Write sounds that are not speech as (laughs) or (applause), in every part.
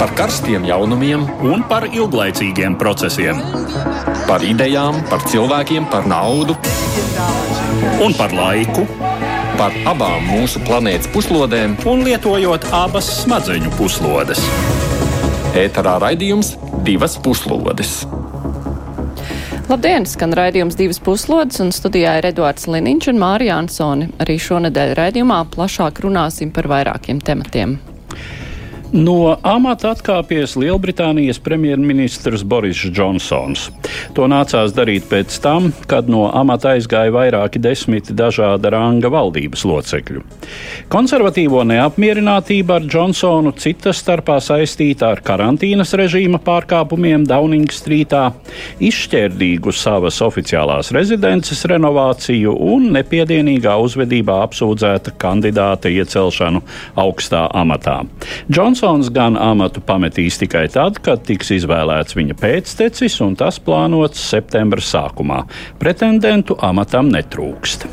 par karstiem jaunumiem un par ilglaicīgiem procesiem. Par idejām, par cilvēkiem, par naudu un par laiku. Par abām mūsu planētas puslodēm, un lietojot abas smadzeņu puslodes. Ēterā raidījums divas puslodes. Labdien! Skan raidījums divas puslodes, un studijā ir Edvards Liniņš un Mārija Ansoni. Arī šonadēļ raidījumā plašāk runāsim par vairākiem tematiem. No amata atkāpies Lielbritānijas premjerministrs Boris Džonsons. To nācās darīt pēc tam, kad no amata aizgāja vairāki desmiti dažāda ranga valdības locekļu. Konservatīvo neapmierinātība ar Džonsonu cita starpā saistīta ar karantīnas režīma pārkāpumiem Downing Streetā, izšķērdīgu savas oficiālās rezidences renovāciju un nepiedienīgā uzvedībā apsūdzēta kandidāta iecelšanu augstā amatā. Džons Džonsons gan amatu pametīs tikai tad, kad tiks izvēlēts viņa pēctecis, un tas plānots septembra sākumā. Pretendentu amatam netrūkst.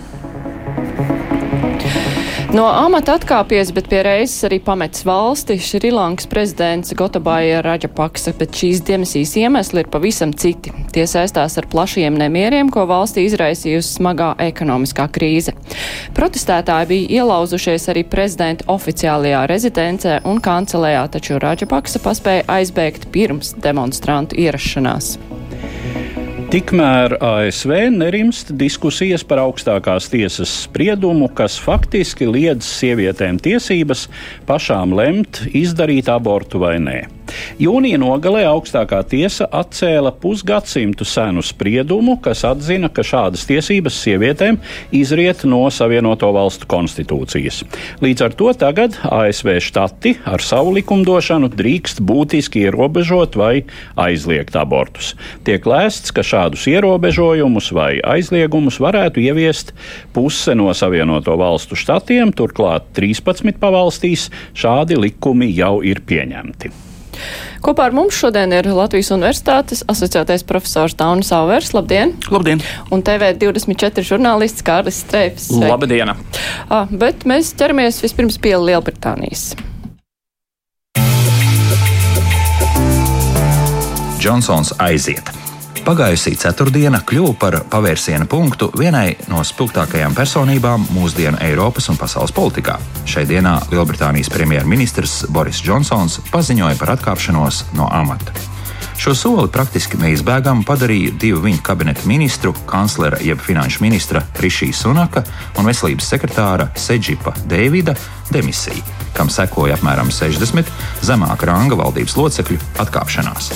No amata atkāpies, bet pie reizes arī pamets valsti Šrilankas prezidents Gotabāja Raģapaksa, bet šīs demesijas iemesli ir pavisam citi. Tie saistās ar plašiem nemieriem, ko valstī izraisījusi smagā ekonomiskā krīze. Protestētāji bija ielauzušies arī prezidenta oficiālajā rezidencē un kancelējā, taču Raģapaksa paspēja aizbēgt pirms demonstrantu ierašanās. Tikmēr ASV nerimst diskusijas par augstākās tiesas spriedumu, kas faktiski liedz sievietēm tiesības pašām lemt, izdarīt abortu vai nē. Jūnija nogalē augstākā tiesa atcēla pusgadsimtu senu spriedumu, kas atzina, ka šādas tiesības sievietēm izriet no Savienoto Valstu konstitūcijas. Līdz ar to tagad ASV štati ar savu likumdošanu drīkst būtiski ierobežot vai aizliegt abortus. Tiek lēsts, ka šādus ierobežojumus vai aizliegumus varētu ieviest puse no Savienoto Valstu štatiem, turklāt 13 pavalstīs šādi likumi jau ir pieņemti. Kopā ar mums šodien ir Latvijas Universitātes asociētais profesors Daunis Auvers. Labdien! Labdien! Un TV24 žurnālists Kārlis Streifs. Labdien! Ah, bet mēs ķeramies vispirms pie Lielbritānijas. Džonsons aiziet. Pagājusī ceturtdiena kļuva par pavērsiena punktu vienai no spilgtākajām personībām mūsdienu Eiropas un pasaules politikā. Šai dienā Lielbritānijas premjerministrs Boris Džonsons paziņoja par atkāpšanos no amata. Šo soli praktiski neizbēgami padarīja divu viņa kabineta ministru, kanclera jeb finanšu ministra Rišija Sunaka un veselības sekretāra Sedžipa Deivida demisija, kam sekoja apmēram 60 zemāka ranga valdības locekļu atkāpšanās.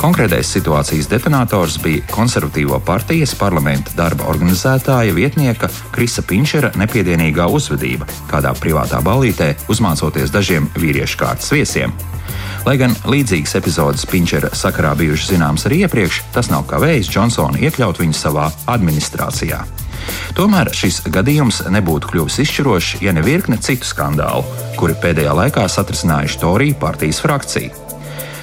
Konkrētais situācijas detonators bija konservatīvo partijas parlamenta darba organizētāja vietnieka Krisa Pinčera nepiedienīgā uzvedība kādā privātā ballītē, uzmācoties dažiem vīriešu kārtas viesiem. Lai gan līdzīgas epizodes Pinčera sakarā bijušas zināmas arī iepriekš, tas nav kavējis Džonsonu iekļaut viņu savā administrācijā. Tomēr šis gadījums nebūtu kļuvis izšķirošs, ja ne virkne citu skandālu, kuri pēdējā laikā satrisinājuši Toriju partijas frakciju.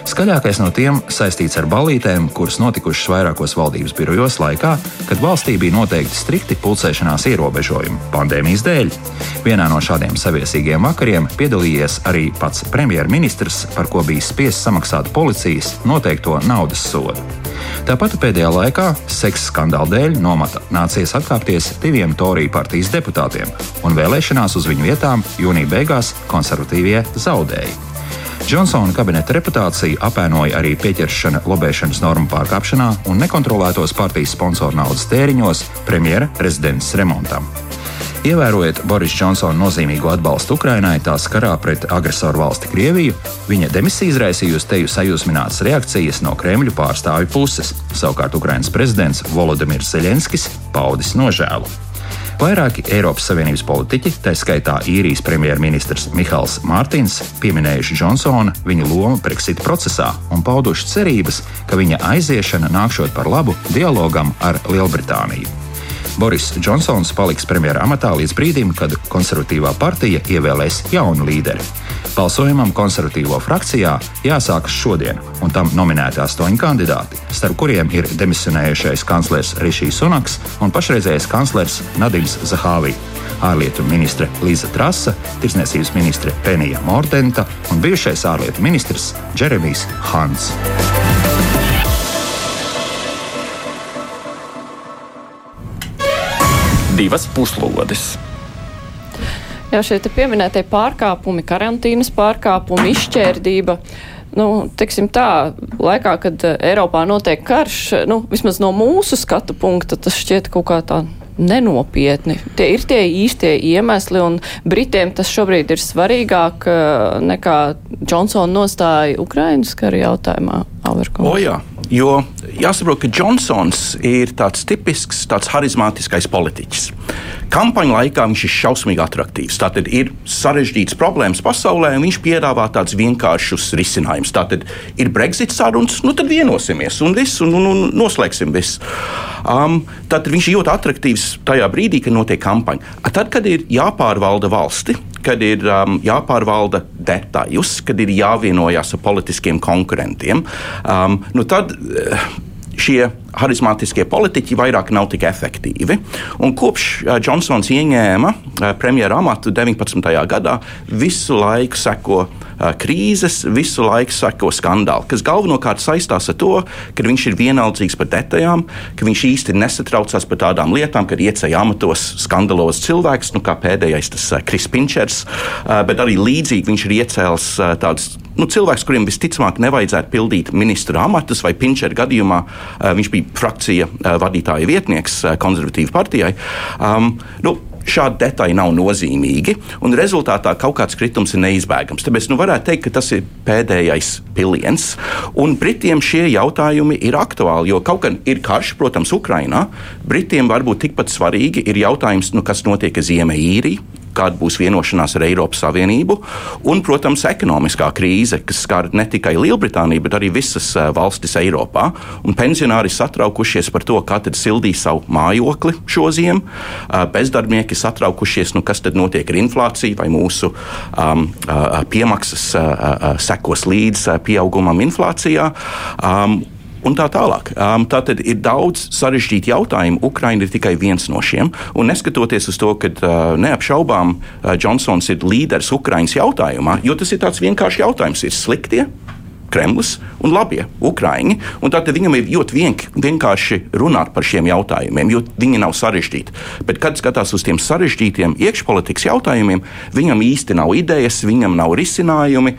Skaļākais no tiem saistīts ar ballītēm, kuras notikušas vairākos valdības birojos laikā, kad valstī bija noteikti strikti pulcēšanās ierobežojumi pandēmijas dēļ. Vienā no šādiem saviesīgiem vakariem piedalījies arī pats premjerministrs, par ko bija spiests samaksāt policijas noteikto naudas sodu. Tāpat pēdējā laikā seksa skandāla dēļ nomata nācies atkāpties diviem Toriju partijas deputātiem, un vēlēšanās uz viņu vietām jūnija beigās konservatīvie zaudēja. Džonsona kabineta reputāciju apēnoja arī pieķeršana lobēšanas normu pārkāpšanā un nekontrolētos partijas sponsoru naudas tēriņos premjera rezidences remontam. Ievērojot Boris Džonsona nozīmīgo atbalstu Ukrainai tās karā pret agresoru valsti Krieviju, viņa demisija izraisījusi teju sajūsminātas reakcijas no Kremļa pārstāvju puses. Savukārt Ukrainas prezidents Volodimirs Zelenskis paudis nožēlu. Vairāki Eiropas Savienības politiķi, tā skaitā īrijas premjerministrs Mihāls Mārtiņš, pieminējuši Džonsona viņa lomu Brexit procesā un pauduši cerības, ka viņa aiziešana nākšot par labu dialogam ar Lielbritāniju. Boris Džonsons paliks premjera amatā līdz brīdim, kad konservatīvā partija ievēlēs jaunu līderi. Balsojumam konservatīvo frakcijā jāsākas šodien, un tam nominēti astoņi kandidāti, starp kuriem ir demisionējušais kanclers Rišijs Sunaks un pašreizējais kanclers Nadims Zahāvī, ārlietu ministre Līza Trasa, tirsniecības ministre Penija Mordenta un bijušais ārlietu ministrs Džeremijs Hans. Divas puslodes. Jā, šie pieminētie pārkāpumi, karantīnas pārkāpumi, izšķērdība. Nu, teiksim tā, laikā, kad eh, Eiropā notiek karš, nu, vismaz no mūsu skatu punkta, tas šķiet kaut kā tā nenopietni. Tie ir tie īstie iemesli, un Britiem tas šobrīd ir svarīgāk eh, nekā Džonsona nostāja Ukrainas kara jautājumā. O, jā. Jo jāsaprot, ka Džonsons ir tāds tipisks, tāds harizmātiskais politiķis. Kampaņu laikā viņš ir šausmīgi attraktīvs. Tātad ir sarežģītas problēmas pasaulē, un viņš piedāvā tādus vienkāršus risinājumus. Tātad ir Brexit sarunas, nu tad vienosimies un viss, un, un, un noslēgsim visu. Um, tad viņš ir ļoti attraktīvs tajā brīdī, kad notiek kampaņa. Tad, kad ir jāpārvalda valsti, kad ir um, jāpārvalda detaļus, kad ir jāvienojas ar politiskiem konkurentiem, um, nu tad. Šie harizmātiskie politiķi vairāk nav tik efektīvi. Un kopš Džonsons ieņēma premjera amatu 19. gadā, visu laiku seko krīzes, visu laiku seko skandāli, kas galvenokārt saistās ar to, ka viņš ir vienaldzīgs par detaļām, ka viņš īsti nesatraucās par tādām lietām, kad ieceļ amatos skandalos cilvēks, nu, kā pēdējais tas Kris Pinčers, bet arī līdzīgi viņš ir iecēlis tādus nu, cilvēks, kuriem visticamāk nevajadzētu pildīt ministra amatus, vai Pinčera gadījumā uh, viņš bija frakcija uh, vadītāja vietnieks uh, konservatīvu partijai. Um, nu, Šādi detaļi nav nozīmīgi, un rezultātā kaut kāds kritums ir neizbēgams. Tāpēc nu, varētu teikt, ka tas ir pēdējais piliens. Un Britiem šie jautājumi ir aktuāli, jo kaut gan ir karš, protams, Ukrainā, Britiem varbūt tikpat svarīgi ir jautājums, nu, kas notiek ar Ziemeļīriju, kāda būs vienošanās ar Eiropas Savienību, un, protams, ekonomiskā krīze, kas skar ne tikai Lielbritāniju, bet arī visas valstis Eiropā. Pensionāri satraukušies par to, kā tad sildīs savu mājokli šo ziemu. Bezdarbnieki satraukušies, nu, kas tad notiek ar inflāciju, vai mūsu um, piemaksas uh, sekos līdz pieaugumam inflācijā. Um, un tā tālāk. Um, tā tad ir daudz sarežģītu jautājumu. Ukraina ir tikai viens no šiem. Un neskatoties uz to, ka uh, neapšaubām uh, Džonsons ir līderis Ukraiņas jautājumā, jo tas ir tāds vienkāršs jautājums, ir sliktie. Kremlis un labie ukrāņi. Tad viņam ir ļoti vienk, vienkārši runāt par šiem jautājumiem, jo viņi nav sarežģīti. Bet, kad skatās uz tiem sarežģītiem iekšpolitikas jautājumiem, viņam īsti nav idejas, viņam nav risinājumi.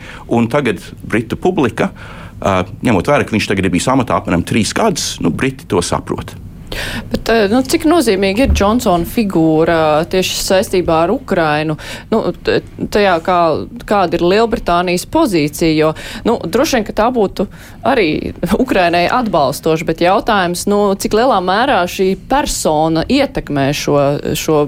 Tagad Britu publika Uh, ņemot vērā, ka viņš tagad ir bijis amatā apmēram trīs gadus, nu, Briti to saprot. Bet, nu, cik nozīmīgi ir Džonsona figūra tieši saistībā ar Ukrainu? Nu, tajā, kā, kāda ir Lielbritānijas pozīcija? Jo, nu, droši vien, ka tā būtu arī (laughs) Ukrainai atbalstoša, bet jautājums, nu, cik lielā mērā šī persona ietekmē šo, šo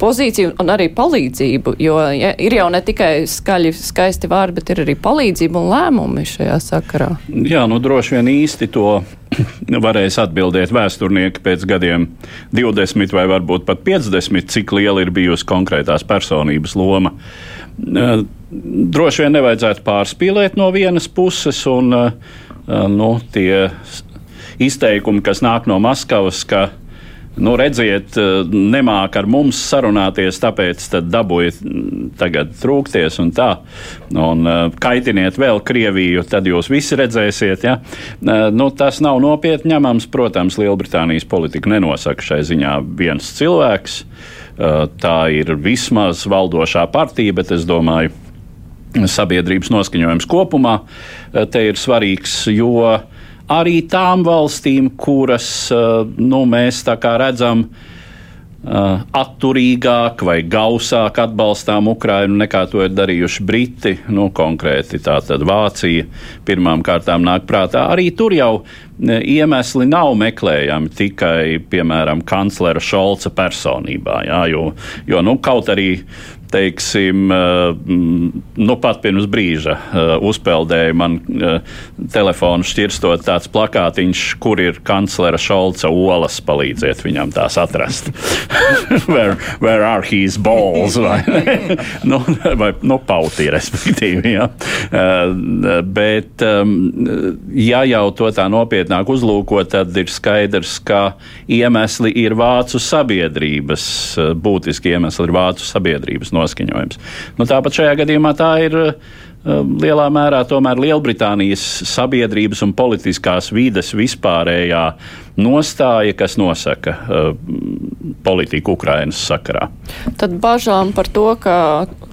pozīciju un arī palīdzību, jo ja, ir jau ne tikai skaļi, skaisti vārdi, bet ir arī palīdzība un lēmumi šajā sakarā. Jā, nu droši vien īsti to (clears throat) varēs atbildēt vēsturnieki pēc gadiem 20 vai varbūt pat 50, cik liela ir bijusi konkrētās personības loma. Droši vien nevajadzētu pārspīlēt no vienas puses, un nu, tie izteikumi, kas nāk no Maskavas, ka nu, redziet, eh, nemāk ar mums sarunāties, tāpēc dabūjiet mm, tagad trūkties un tā, un uh, kaitiniet vēl Krieviju, tad jūs visi redzēsiet. Ja? Uh, nu, tas nav nopietni ņemams. Protams, Lielbritānijas politika nenosaka šai ziņā viens cilvēks. Tā ir vismaz valdošā partija, bet es domāju, sabiedrības noskaņojums kopumā te ir svarīgs, jo uh, arī tām valstīm, kuras eh, nu, mēs redzam, Uh, atturīgāk vai gausāk atbalstām Ukrainu nekā to ir darījuši Briti, nu, konkrēti tātad Vācija pirmām kārtām nāk prātā. Arī tur jau iemesli nav meklējami tikai, piemēram, kanclera Šolca personībā, jā, jo, jo nu, kaut arī teiksim, nu pat pirms brīža uzpeldēja man telefonu šķirstot tāds plakātiņš, kur ir kanclera Šolca olas, palīdziet viņam tās atrast. (laughs) where, where are his balls? Vai, (laughs) nu, vai nu, pautī, respektīvi. Ja. Bet, ja jau to tā nopietnāk uzlūko, tad ir skaidrs, ka iemesli ir vācu sabiedrības, būtiski iemesli ir vācu sabiedrības noskaņojums. Nu, tāpat šajā gadījumā tā ir lielā mērā tomēr Lielbritānijas sabiedrības un politiskās vides vispārējā nostāja, kas nosaka uh, politiku Ukrainas sakarā. Tad bažām par to, ka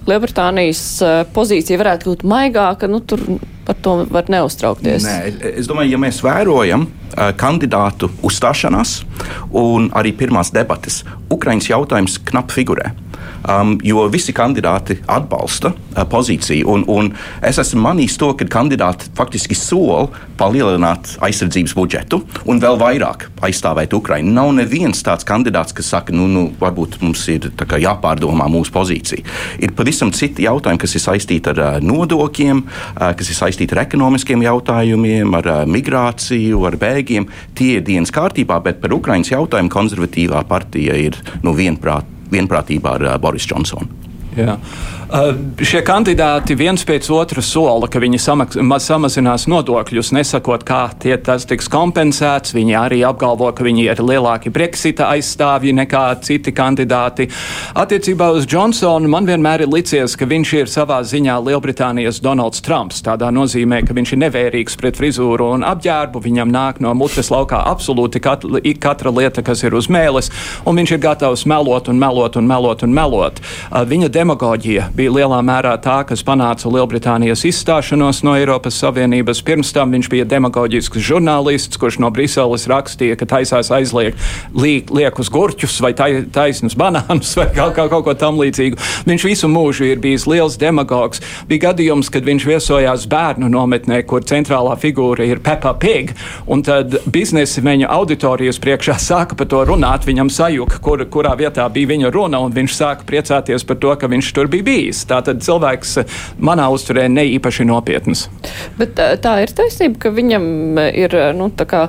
Lielbritānijas pozīcija varētu būt maigāka, nu tur par to var neuztraukties. Nē, es domāju, ja mēs vērojam uh, kandidātu uzstāšanās un arī pirmās debates, Ukraiņas jautājums knap figurē um, jo visi kandidāti atbalsta uh, pozīciju. Un, un es esmu manījis to, ka kandidāti faktiski sola palielināt aizsardzības budžetu un vēl vairāk aizstāvēt Ukraiņu. Nav neviens tāds kandidāts, kas saka, nu, nu varbūt mums ir jāpārdomā mūsu pozīcija. Ir pavisam citi jautājumi, kas ir saistīti ar uh, nodokļiem, uh, kas ir saistīti ar ekonomiskiem jautājumiem, ar uh, migrāciju, ar bēgļiem. Tie ir dienas kārtībā, bet par Ukraiņas jautājumu konservatīvā partija ir nu, vienprāt, vienprātībā ar uh, Boris Džonsonu. Jā. Uh, šie kandidāti viens pēc otra sola, ka viņi samazinās nodokļus, nesakot, kā tie tas tiks kompensēts. Viņi arī apgalvo, ka viņi ir lielāki Brexita aizstāvji nekā citi kandidāti. Attiecībā uz Johnsonu man vienmēr ir licies, ka viņš ir savā ziņā Lielbritānijas Donalds Trumps. Tādā nozīmē, ka viņš ir nevērīgs pret frizūru un apģērbu, viņam nāk no mutes laukā absolūti katra, katra lieta, kas ir uz mēles, un viņš ir gatavs melot un melot un melot un melot. Uh, viņa demagoģija bija lielā mērā tā, kas panāca Lielbritānijas izstāšanos no Eiropas Savienības. Pirms tam viņš bija demagoģisks žurnālists, kurš no Briseles rakstīja, ka taisās aizliegt liek, liekus gurķus vai taisnus banānus vai kaut, kaut, kaut ko tam līdzīgu. Viņš visu mūžu ir bijis liels demagogs. Bija gadījums, kad viņš viesojās bērnu nometnē, kur centrālā figūra ir Peppa Pig, un tad biznesa viņa auditorijas priekšā sāka par to runāt. Viņam sajuka, kur, kurā vietā bija viņa runa, un viņš sāka priecāties par to, ka viņš tur bija bijis. Tātad cilvēks eh, manā uzturē ne īpaši nopietns. Bet eh, tā ir taisnība, ka viņam eh, ir nu, tā kā,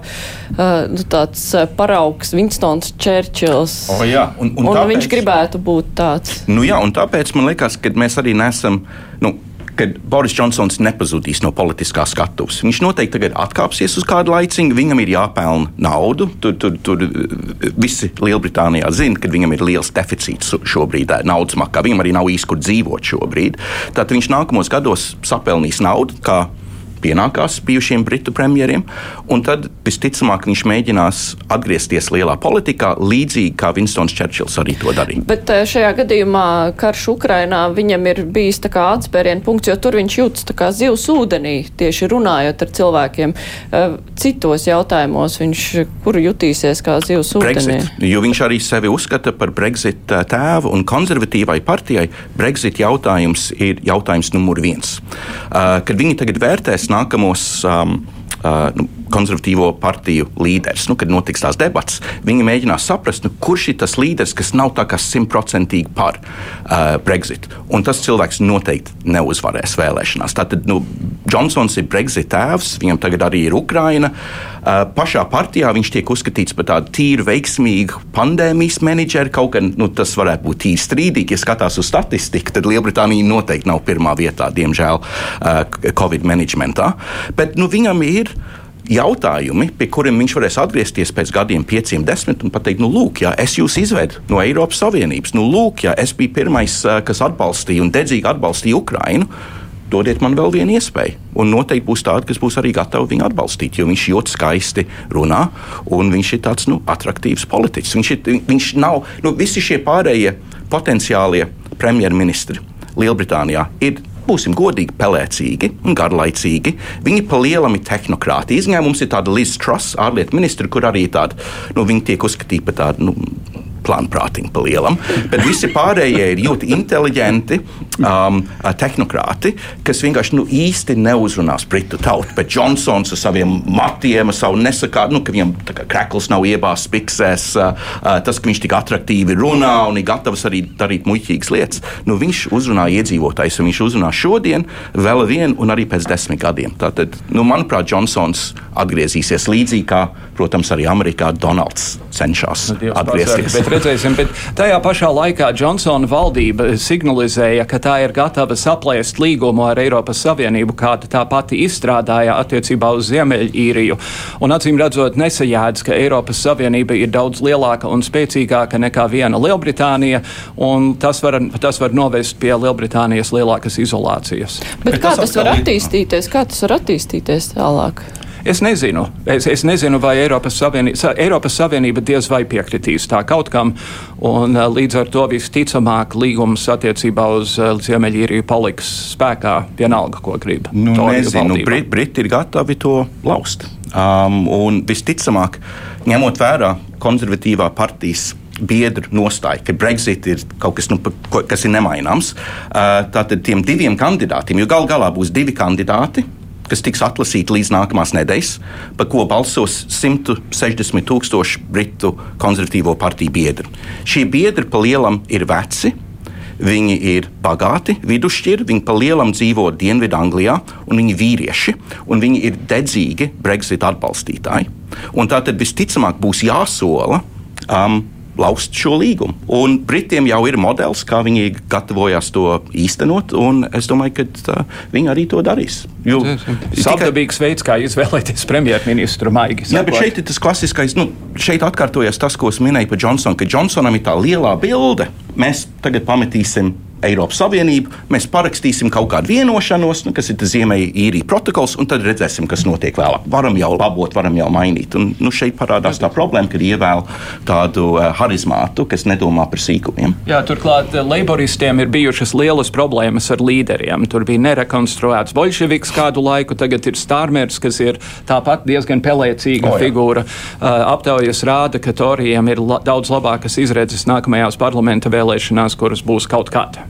nu, tāds paraugs Winstons Čērčils. Oh, jā, un, un, un tāpēc, viņš gribētu būt tāds. Nu, jā, un tāpēc man liekas, ka mēs arī nesam. Nu, ka Boris Džonsons nepazudīs no politiskā skatuves. Viņš noteikti tagad atkāpsies uz kādu laiciņu, viņam ir jāpelna naudu. Tur, tur, tur visi Lielbritānijā zina, ka viņam ir liels deficīts šobrīd naudas makā. Viņam arī nav īsti kur dzīvot šobrīd. Tātad viņš nākamos gados sapelnīs naudu, pienākās bijušiem britu premjeriem. Tad visticamāk viņš mēģinās atgriezties lielā politikā, līdzīgi kā Vinstons Čerčils arī to darīja. Bet eh, šajā gadījumā karš Ukrainā viņam ir bijis atspērienu punkts, jo tur viņš jūtas kā zivs ūdenī, tieši runājot ar cilvēkiem. Eh, citos jautājumos viņš kur jutīsies kā zivs ūdenī? Brexit, jo viņš arī sevi uzskata par Brexit eh, tēvu un konservatīvai partijai. Brexit jautājums ir jautājums numur viens. Kad viņi tagad vērtēs nākamos um, nu, konservatīvo partiju līderis. Nu, kad notiks tās debatas, viņi mēģinās saprast, nu, kurš ir tas līderis, kas nav tā kā simtprocentīgi par uh, Brexit. Un tas cilvēks noteikti neuzvarēs vēlēšanās. Tātad nu, Džonsons ir Brexit tēvs, viņam tagad arī ir Ukraina. Uh, pašā partijā viņš tiek uzskatīts par tādu tīru, veiksmīgu pandēmijas menedžeru. Kaut gan nu, tas varētu būt tīri strīdīgi, ja skatās uz statistiku, tad Lielbritānija noteikti nav pirmā vietā, diemžēl, uh, Covid managementā. Bet nu, viņam ir jautājumi, pie kuriem viņš varēs atgriezties pēc gadiem, pieciem, desmit, un pateikt, nu, lūk, ja es jūs izvedu no Eiropas Savienības, nu, lūk, ja es biju pirmais, kas atbalstīja un dedzīgi atbalstīja Ukrainu. Dodiet man vēl vienu iespēju. Un noteikti būs tāda, kas būs arī gatava viņu atbalstīt, jo viņš ļoti skaisti runā un viņš ir tāds nu, attraktīvs politiķis. Viņš, ir, viņš nav, nu, visi šie pārējie potenciālie premjerministri Lielbritānijā ir būsim godīgi, pelēcīgi un garlaicīgi. Viņi pa lielam ir tehnokrāti. Izņēmums ir tāda Liz Truss, ārlietu ministra, kur arī tāda, nu, viņi tiek uzskatīti par tādu. Nu, plānprātīgi pa lielam, bet visi pārējie ir ļoti inteliģenti um, tehnokrāti, kas vienkārši nu, īsti neuzrunās britu tautu. Bet Džonsons ar saviem matiem, savu nesakātu, nu, ka viņam krekls nav iebāzts piksēs, uh, uh, tas, ka viņš tik attraktīvi runā un ir gatavs arī darīt muļķīgas lietas, nu, viņš uzrunā iedzīvotājus, un viņš uzrunā šodien, vēl vienu un arī pēc desmit gadiem. Tātad, nu, manuprāt, Džonsons atgriezīsies līdzīgi kā, protams, arī Amerikā Donalds cenšas nu, atgriezties. Bet redzēsim, bet tajā pašā laikā Džonsona valdība signalizēja, ka tā ir gatava saplēst līgumu ar Eiropas Savienību, kāda tā pati izstrādāja attiecībā uz Ziemeļīriju. Un acīm redzot, nesajēdz, ka Eiropas Savienība ir daudz lielāka un spēcīgāka nekā viena Lielbritānija, un tas var, tas var novest pie Lielbritānijas lielākas izolācijas. Bet, bet kā tas var attīstīties? Kā tas var attīstīties tālāk? Es nezinu, es, es nezinu vai Eiropas Savienība, Eiropas Savienība diez vai piekritīs tā kaut kam, un uh, līdz ar to visticamāk līgums attiecībā uz uh, Ziemeļīriju paliks spēkā vienalga, ko grib. Nu, nezinu, Brit, Briti ir gatavi to laust. Um, un visticamāk, ņemot vērā konservatīvā partijas biedru nostāja, ka Brexit ir kaut kas, nu, kas ir nemaināms. Uh, tātad tiem diviem kandidātiem, jo gal galā būs divi kandidāti kas tiks atlasīti līdz nākamās nedēļas, par ko balsos 160 tūkstoši britu konservatīvo partiju biedru. Šie biedri pa lielam ir veci. Viņi ir bagāti, vidusšķiri, viņi pa lielam dzīvo Dienvidanglijā, un viņi ir vīrieši, un viņi ir dedzīgi Brexit atbalstītāji. Un tā tad visticamāk būs jāsola um, laust šo līgumu. Un Britiem jau ir modelis, kā viņi gatavojas to īstenot, un es domāju, ka tā, viņi arī to darīs. Jo, Savdabīgs veids, kā izvēlēties premjerministru maigi. Jā, bet šeit ir tas klasiskais, nu, šeit atkārtojas tas, ko es minēju par Džonsonu, ka Džonsonam ir tā lielā bilde. Mēs tagad pametīsim Eiropas Savienību, mēs parakstīsim kaut kādu vienošanos, nu, kas ir Ziemeļīrija protokols, un tad redzēsim, kas notiek vēlāk. Varam jau labot, varam jau mainīt. Un, nu, šeit parādās tā problēma, kad ievēl tādu uh, harizmātu, kas nedomā par sīkumiem. Jā, turklāt uh, leiboristiem ir bijušas lielas problēmas ar līderiem. Tur bija nerekonstruēts Bolševiks kādu laiku, tagad ir Stārmers, kas ir tāpat diezgan pelēcīga oh, jā. figūra. Uh, aptaujas rāda, ka Torijiem ir la daudz labākas izredzes nākamajās parlamenta vēlēšanās, kuras būs kaut kāda.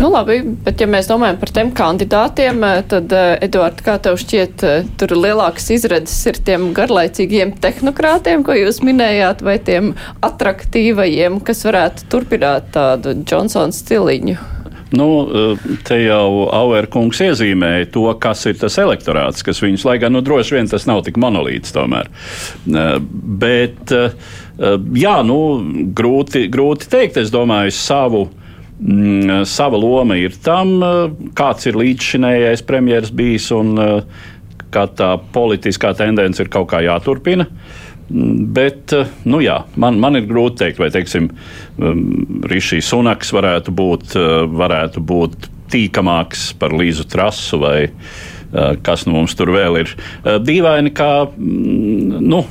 Nu, labi, bet ja mēs domājam par tiem kandidātiem, eh, tad, eh, Eduard, kā tev šķiet, eh, tur lielākas izredzes ir tiem garlaicīgiem tehnokrātiem, ko jūs minējāt, vai tiem atraktīvajiem, kas varētu turpināt tādu Džonsons stiliņu? Nu, te jau Auerkungs iezīmēja to, kas ir tas elektorāts, kas viņus, lai gan nu, droši vien tas nav tik monolīts tomēr. Bet, jā, nu, grūti, grūti teikt, es domāju, savu Mm, sava loma ir tam, eh, kāds ir līdzšinējais premjerministrs bijis un eh, kā tā politiskā tendence ir kaut kā jāturpina. Mm, bet eh, nu jā, man, man ir grūti pateikt, vai teiksim, mm, Rišijs Sunaks varētu būt, varētu būt tīkamāks par Līzu Trasu vai kas nu mums tur vēl ir. Dīvaini, kā. Nu,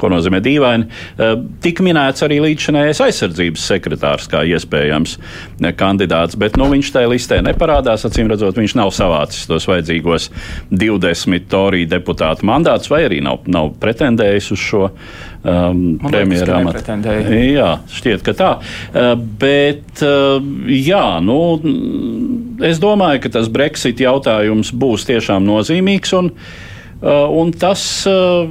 ko nozīmē dīvaini, eh, tika minēts arī līdzšanējais aizsardzības sekretārs kā iespējams eh, kandidāts, bet nu, viņš tajā listē neparādās. Acīm redzot, viņš nav savācis tos vajadzīgos 20 toriju deputātu mandātus, vai arī nav, nav pretendējis uz šo um, premjeru amatu. Jā, šķiet, ka tā. Uh, bet, uh, jā, nu, es domāju, ka tas Brexit jautājums būs tiešām nozīmīgs. Un, Uh, un tas, uh,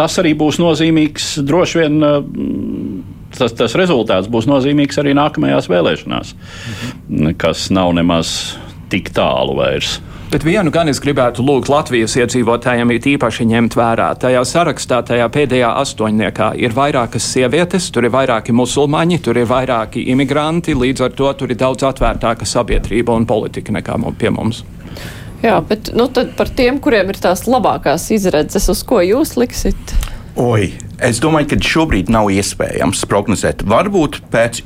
tas arī būs nozīmīgs droši vien. Uh, tas, tas rezultāts būs nozīmīgs arī nākamajās vēlēšanās, mhm. kas nav nemaz tik tālu vairs. Bet vienu gan es gribētu lūgt Latvijas iedzīvotājiem īpaši ņemt vērā. Tajā sarakstā, tajā pēdējā astoņniekā, ir vairākas sievietes, tur ir vairāki musulmaņi, tur ir vairāki imigranti, līdz ar to tur ir daudz atvērtāka sabiedrība un politika nekā pie mums. Jā, bet nu, par tiem, kuriem ir tās labākās izredzes, uz ko jūs liksiet? Oi, es domāju, ka šobrīd nav iespējams prognozēt. Varbūt pēc,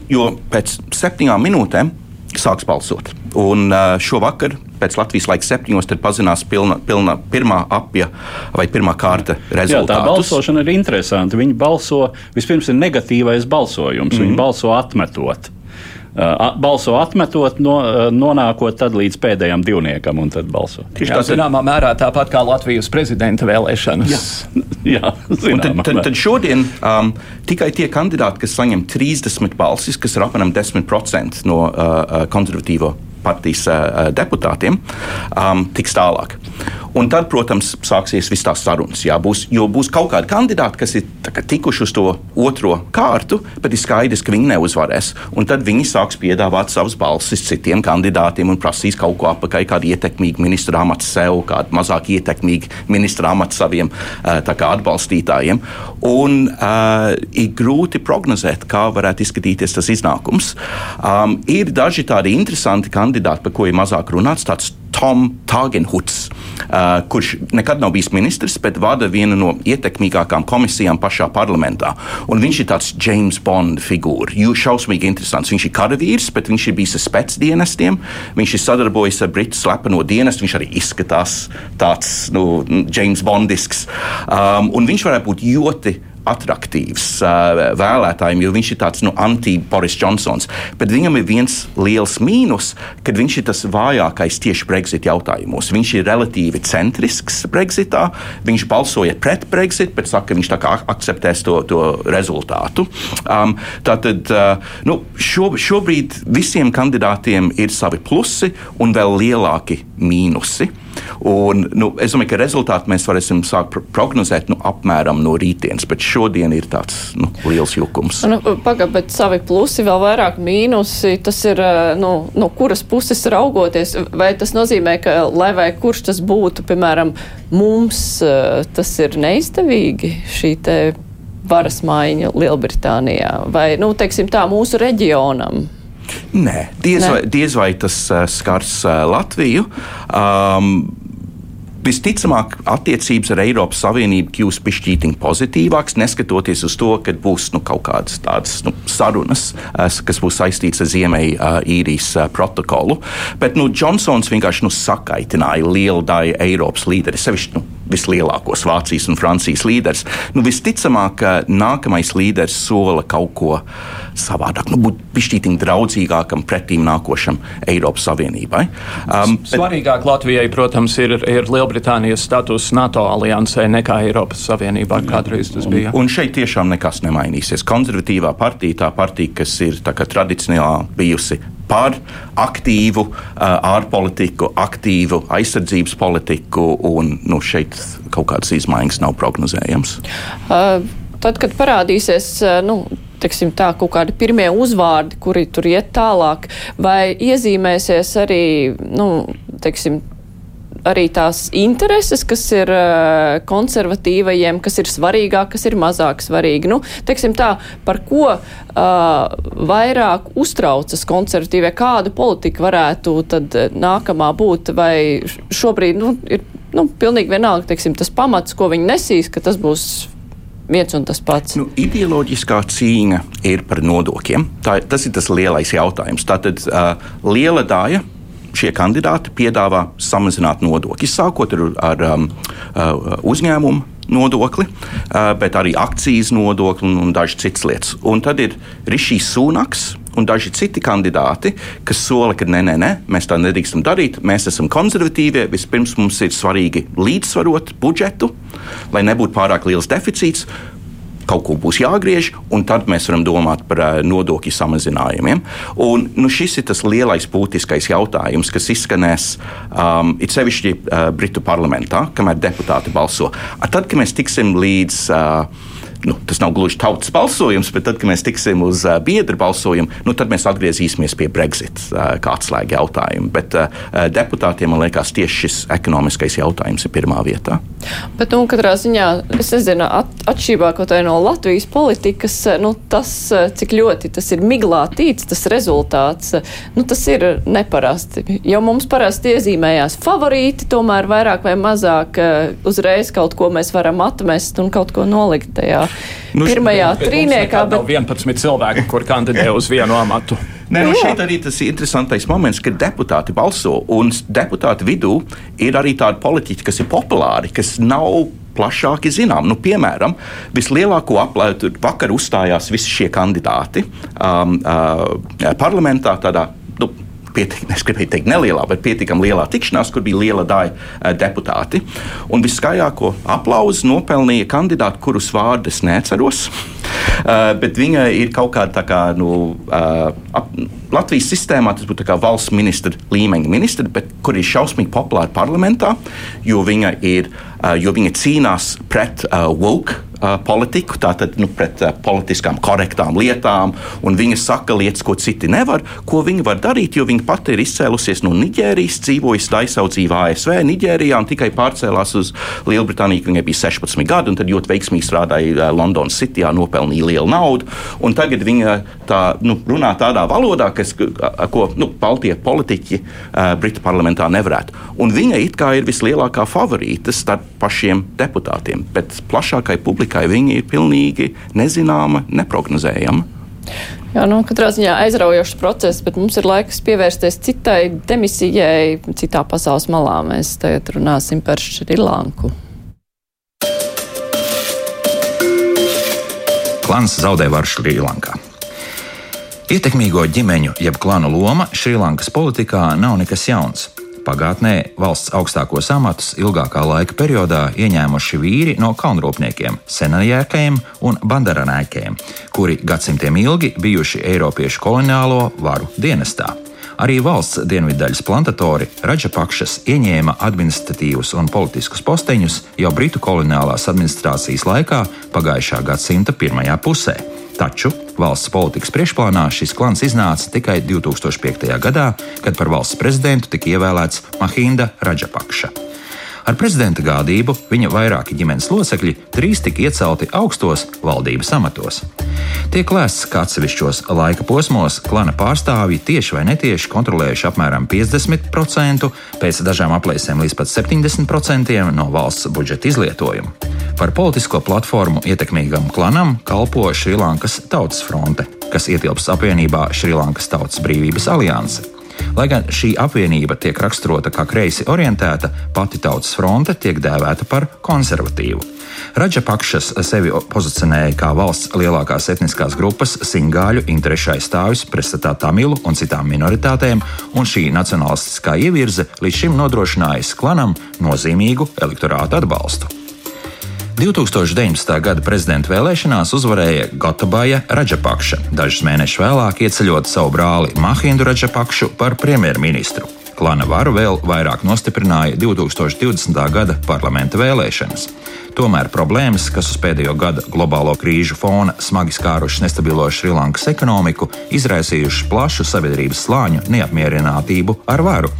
pēc septiņām minūtēm sāks balsot. Un šovakar, pēc Latvijas laika septiņos, tad pazinās pilna, pilna pirmā apja vai pirmā kārta rezultātus. Jā, tā balsošana ir interesanta. Viņi balso, vispirms ir negatīvais balsojums, mm -hmm. viņi balso atmetot. Balso atmetot, no, nonākot līdz pēdējam divniekam un tad balso. Tieši tā, zināmā mērā tāpat kā Latvijas prezidenta vēlēšanas. Jā, (laughs) Jā tad, tad, tad šodien um, tikai tie kandidāti, kas saņem 30 balsis, kas ir apmēram 10% no uh, konservatīvo partijas uh, deputātiem, um, tiks tālāk. Un tad, protams, sāksies viss tās sarunas. Jā, būs, jo būs kaut kādi kandidāti, kas ir kā, tikuši uz to otro kārtu, bet ir skaidrs, ka viņi neuzvarēs. Un tad viņi sāks piedāvāt savas balsis citiem kandidātiem un prasīs kaut ko apakaļ, kādu ietekmīgu ministra amatu sev, kādu mazāk ietekmīgu ministra amatu saviem kā, atbalstītājiem. Un uh, ir grūti prognozēt, kā varētu izskatīties tas iznākums. Um, ir daži tādi interesanti kandidāti, par ko ir mazāk runāts. Tom Tagenhuts, uh, kurš nekad nav bijis ministrs, bet vada vienu no ietekmīgākajām komisijām pašā parlamentā. Un viņš ir tāds James Bond figūra. Jūs šausmīgi interesants. Viņš ir karavīrs, bet viņš ir bijis ar spēcdienestiem. Viņš ir sadarbojies ar Britu slepeno dienestu. Viņš arī izskatās tāds nu, James Bondisks. Um, un viņš varētu būt ļoti attraktīvs uh, vēlētājiem, jo viņš ir tāds nu, anti-Boris Johnsons. Bet viņam ir viens liels mīnus, ka viņš ir tas vājākais tieši Brexit jautājumos. Viņš ir relatīvi centrisks Brexitā, viņš balsoja pret Brexit, bet saka, ka viņš akceptēs to, to rezultātu. Um, tātad uh, nu, šo, šobrīd visiem kandidātiem ir savi plusi un vēl lielāki mīnusi. Un, nu, es domāju, ka rezultātu mēs varēsim sākt prognozēt nu, apmēram no rītdienas, bet šodien ir tāds nu, liels jukums. Nu, Pagaidām, bet savi plusi, vēl vairāk mīnusi, tas ir eh, nu, no kuras puses raugoties. Vai tas nozīmē, ka lai vai kurš tas būtu, piemēram, mums eh, tas ir neizdevīgi šī te varas maiņa Lielbritānijā vai, nu, teiksim tā, mūsu reģionam? Nē, diez, Nē. Vai, diez vai tas uh, skars uh, Latviju. Um, Visticamāk, attiecības ar Eiropas Savienību kļūs pišķītiņi pozitīvākas, neskatoties uz to, ka būs nu, kaut kādas tādas nu, sarunas, kas būs saistītas ar Ziemeļīrijas protokolu. Bet nu, Džonsons vienkārši nu, sakaitināja lielu daļu Eiropas līderi, sevišķi nu, vislielākos Vācijas un Francijas līderus. Nu, visticamāk, ka nākamais līderis sola kaut ko savādāk, nu, būt pišķītiņ draudzīgākam pretīm nākošam Eiropas Savienībai. Um, bet... Svarīgāk Latvijai, protams, ir, ir Lielbritānijas status NATO aliansē nekā Eiropas Savienībā, kādreiz tas bija. Un, un šeit tiešām nekas nemainīsies. Konservatīvā partija, tā partija, kas ir tradicionāli bijusi par aktīvu uh, ārpolitiku, aktīvu aizsardzības politiku, un nu, šeit kaut kādas izmaiņas nav prognozējams. Uh, tad, kad parādīsies uh, nu, teiksim, tā, kaut kādi pirmie uzvārdi, kuri tur iet tālāk, vai iezīmēsies arī nu, teiksim, arī tās intereses, kas ir uh, konservatīvajiem, kas ir svarīgāk, kas ir mazāk svarīgi. Nu, teiksim tā, par ko uh, vairāk uztraucas konservatīvie, kāda politika varētu tad nākamā būt, vai šobrīd nu, ir nu, pilnīgi vienalga, teiksim, tas pamats, ko viņi nesīs, ka tas būs viens un tas pats. Nu, ideoloģiskā cīņa ir par nodokļiem. Tas ir tas lielais jautājums. Tātad uh, liela daļa šie kandidāti piedāvā samazināt nodokļus, sākot ar, ar um, uh, uzņēmumu nodokli, uh, bet arī akcijas nodokli un, dažas citas lietas. Un tad ir Rišijs Sunaks. Un daži citi kandidāti, kas sola, ka nē, nē, nē, mēs tā nedrīkstam darīt. Mēs esam konservatīvie. Vispirms mums ir svarīgi līdzsvarot budžetu, lai nebūtu pārāk liels deficīts kaut ko būs jāgriež, un tad mēs varam domāt par uh, nodokļu samazinājumiem. Un, nu, šis ir tas lielais būtiskais jautājums, kas izskanēs um, it sevišķi uh, Britu parlamentā, kamēr deputāti balso. Tad, kad mēs tiksim līdz uh, nu, tas nav gluži tautas balsojums, bet tad, kad mēs tiksim uz uh, biedru balsojumu, nu, tad mēs atgriezīsimies pie Brexit uh, kā atslēga jautājuma. Bet uh, deputātiem, man liekas, tieši šis ekonomiskais jautājums ir pirmā vietā. Bet, nu, katrā ziņā, es nezinu, at, atšķirībā no Latvijas politikas, nu, tas, cik ļoti tas ir miglātīts, tas rezultāts, nu, tas ir neparasti. Jo mums parasti iezīmējās favorīti, tomēr vairāk vai mazāk uzreiz kaut ko mēs varam atmest un kaut ko nolikt tajā nu, pirmajā trīniekā. Bet... 11 cilvēki, kur kandidē uz vienu amatu. Nē, nu šeit arī tas ir interesantais moments, kad deputāti balso, un deputātu vidū ir arī tādi politiķi, kas ir populāri, kas nav plašāki zinām. Nu, piemēram, vislielāko aplausu vakar uzstājās visi šie kandidāti um, uh, parlamentā tādā. Pietiekami, es gribēju teikt, nelielā, bet pietiekami lielā tikšanās, kur bija liela daļa uh, deputāti. Un viskaļāko aplausu nopelnīja kandidāti, kurus vārdus neatceros. Uh, bet viņa ir kaut kāda kā, nu, uh, ap, Latvijas sistēmā tas būtu valsts ministra līmeņa ministra, bet kur ir šausmīgi populāra parlamentā, jo viņa, ir, jo viņa cīnās pret uh, woke politiku, tātad nu, pret politiskām korektām lietām, un viņa saka lietas, ko citi nevar, ko viņa var darīt, jo viņa pati ir izcēlusies no Niģērijas, dzīvojusi aizsaudzībā ASV, Niģērijā un tikai pārcēlās uz Lielbritāniju, kad viņai bija 16 gadi, un tad ļoti veiksmīgi strādāja Londonas Cityā, nopelnīja lielu naudu. Tagad viņa tā, nu, runā tādā valodā, kas, ko nu, Baltijas politiķi uh, Britu parlamentā nevarētu. Un viņa it kā ir vislielākā favorīte starp pašiem deputātiem, bet plašākai publikai viņa ir pilnīgi nezināma, neprognozējama. Jā, nu, katrā ziņā aizraujošs process, bet mums ir laiks pievērsties citai demisijai, citā pasaules malā. Mēs tagad runāsim par Šrilanku. Klans zaudē varu Šrilankā. Ietekmīgo ģimeņu jeb klanu loma Šrilankas politikā nav nekas jauns. Pagātnē valsts augstākos amatus ilgākā laika periodā ieņēmuši vīri no kalnrūpniekiem, senajēkiem un bandaranēkiem, kuri gadsimtiem ilgi bijuši Eiropiešu koloniālo varu dienestā. Arī valsts dienviddaļas plantatori Raģapakšas ieņēma administratīvus un politiskus posteņus jau Britu koloniālās administrācijas laikā pagājušā gadsimta pirmajā pusē. Taču valsts politikas priekšplānā šis klans iznāca tikai 2005. gadā, kad par valsts prezidentu tika ievēlēts Mahinda Raģapakša. Ar prezidenta gādību viņa vairāki ģimenes locekļi drīz tika iecelti augstos valdības amatos. Tiek lēsts, ka atsevišķos laika posmos klana pārstāvji tieši vai netieši kontrolējuši apmēram 50%, pēc dažām aplēsēm līdz pat 70% no valsts budžeta izlietojuma. Par politisko platformu ietekmīgam klanam kalpo Šrilankas Tautas fronte, kas ietilpst apvienībā Šrilankas Tautas brīvības alianse. Lai gan šī apvienība tiek raksturota kā kreisi orientēta, pati tautas fronte tiek dēvēta par konservatīvu. Raģapakšas sevi pozicionēja kā valsts lielākās etniskās grupas singāļu interešu aizstāvis pretstatā Tamilu un citām minoritātēm, un šī nacionālistiskā ievirze līdz šim nodrošinājusi klanam nozīmīgu elektorātu atbalstu. 2019. gada prezidenta vēlēšanās uzvarēja Gotabaja Raģapakša, dažus mēnešus vēlāk ieceļot savu brāli Mahindu Raģapakšu par premjerministru. Klana varu vēl vairāk nostiprināja 2020. gada parlamenta vēlēšanas. Tomēr problēmas, kas uz pēdējo gadu globālo krīžu fona smagi skārušas nestabilo Šrilankas ekonomiku, izraisījušas plašu sabiedrības slāņu neapmierinātību ar varu.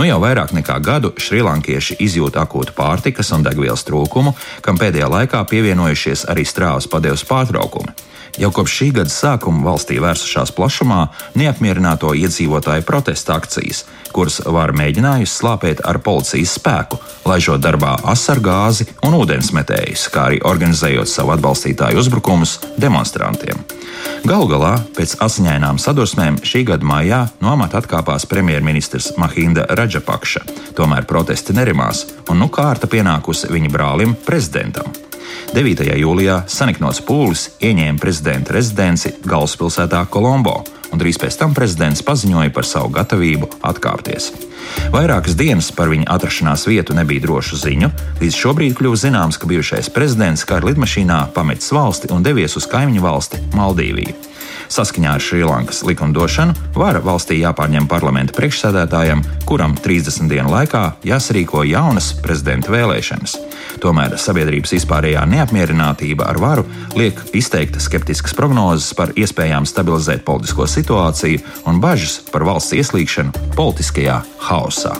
Nu jau vairāk nekā gadu šrilankieši izjūt akūtu pārtikas un degvielas trūkumu, kam pēdējā laikā pievienojušies arī strāvas padevas pārtraukumi. Jau kopš šī gada sākuma valstī vērsušās plašumā neapmierināto iedzīvotāju protesta akcijas, kuras var mēģinājusi slāpēt ar policijas spēku, laižot darbā asargāzi un ūdensmetējus, kā arī organizējot savu atbalstītāju uzbrukumus demonstrantiem. Galu galā, pēc asiņainām sadursmēm, šī gada maijā no amata atkāpās premjerministrs Mahinda Raģapakša. Tomēr protesti nerimās, un nu kārta pienākusi viņa brālim, prezidentam. 9. jūlijā Saniknots Pūlis ieņēma prezidenta rezidenci galvaspilsētā Kolombo, un drīz pēc tam prezidents paziņoja par savu gatavību atkāpties. Vairākas dienas par viņa atrašanās vietu nebija drošu ziņu, līdz šobrīd kļuva zināms, ka bijušais prezidents kara lidmašīnā pametis valsti un devies uz kaimiņu valsti Maldīviju. Saskaņā ar Šrilankas likumdošanu vara valstī jāpārņem parlamenta priekšsēdētājam, kuram 30 dienu laikā jāsarīko jaunas prezidenta vēlēšanas. Tomēr sabiedrības vispārējā neapmierinātība ar varu liek izteikt skeptiskas prognozes par iespējām stabilizēt politisko situāciju un bažas par valsts ieslīgšanu politiskajā haosā.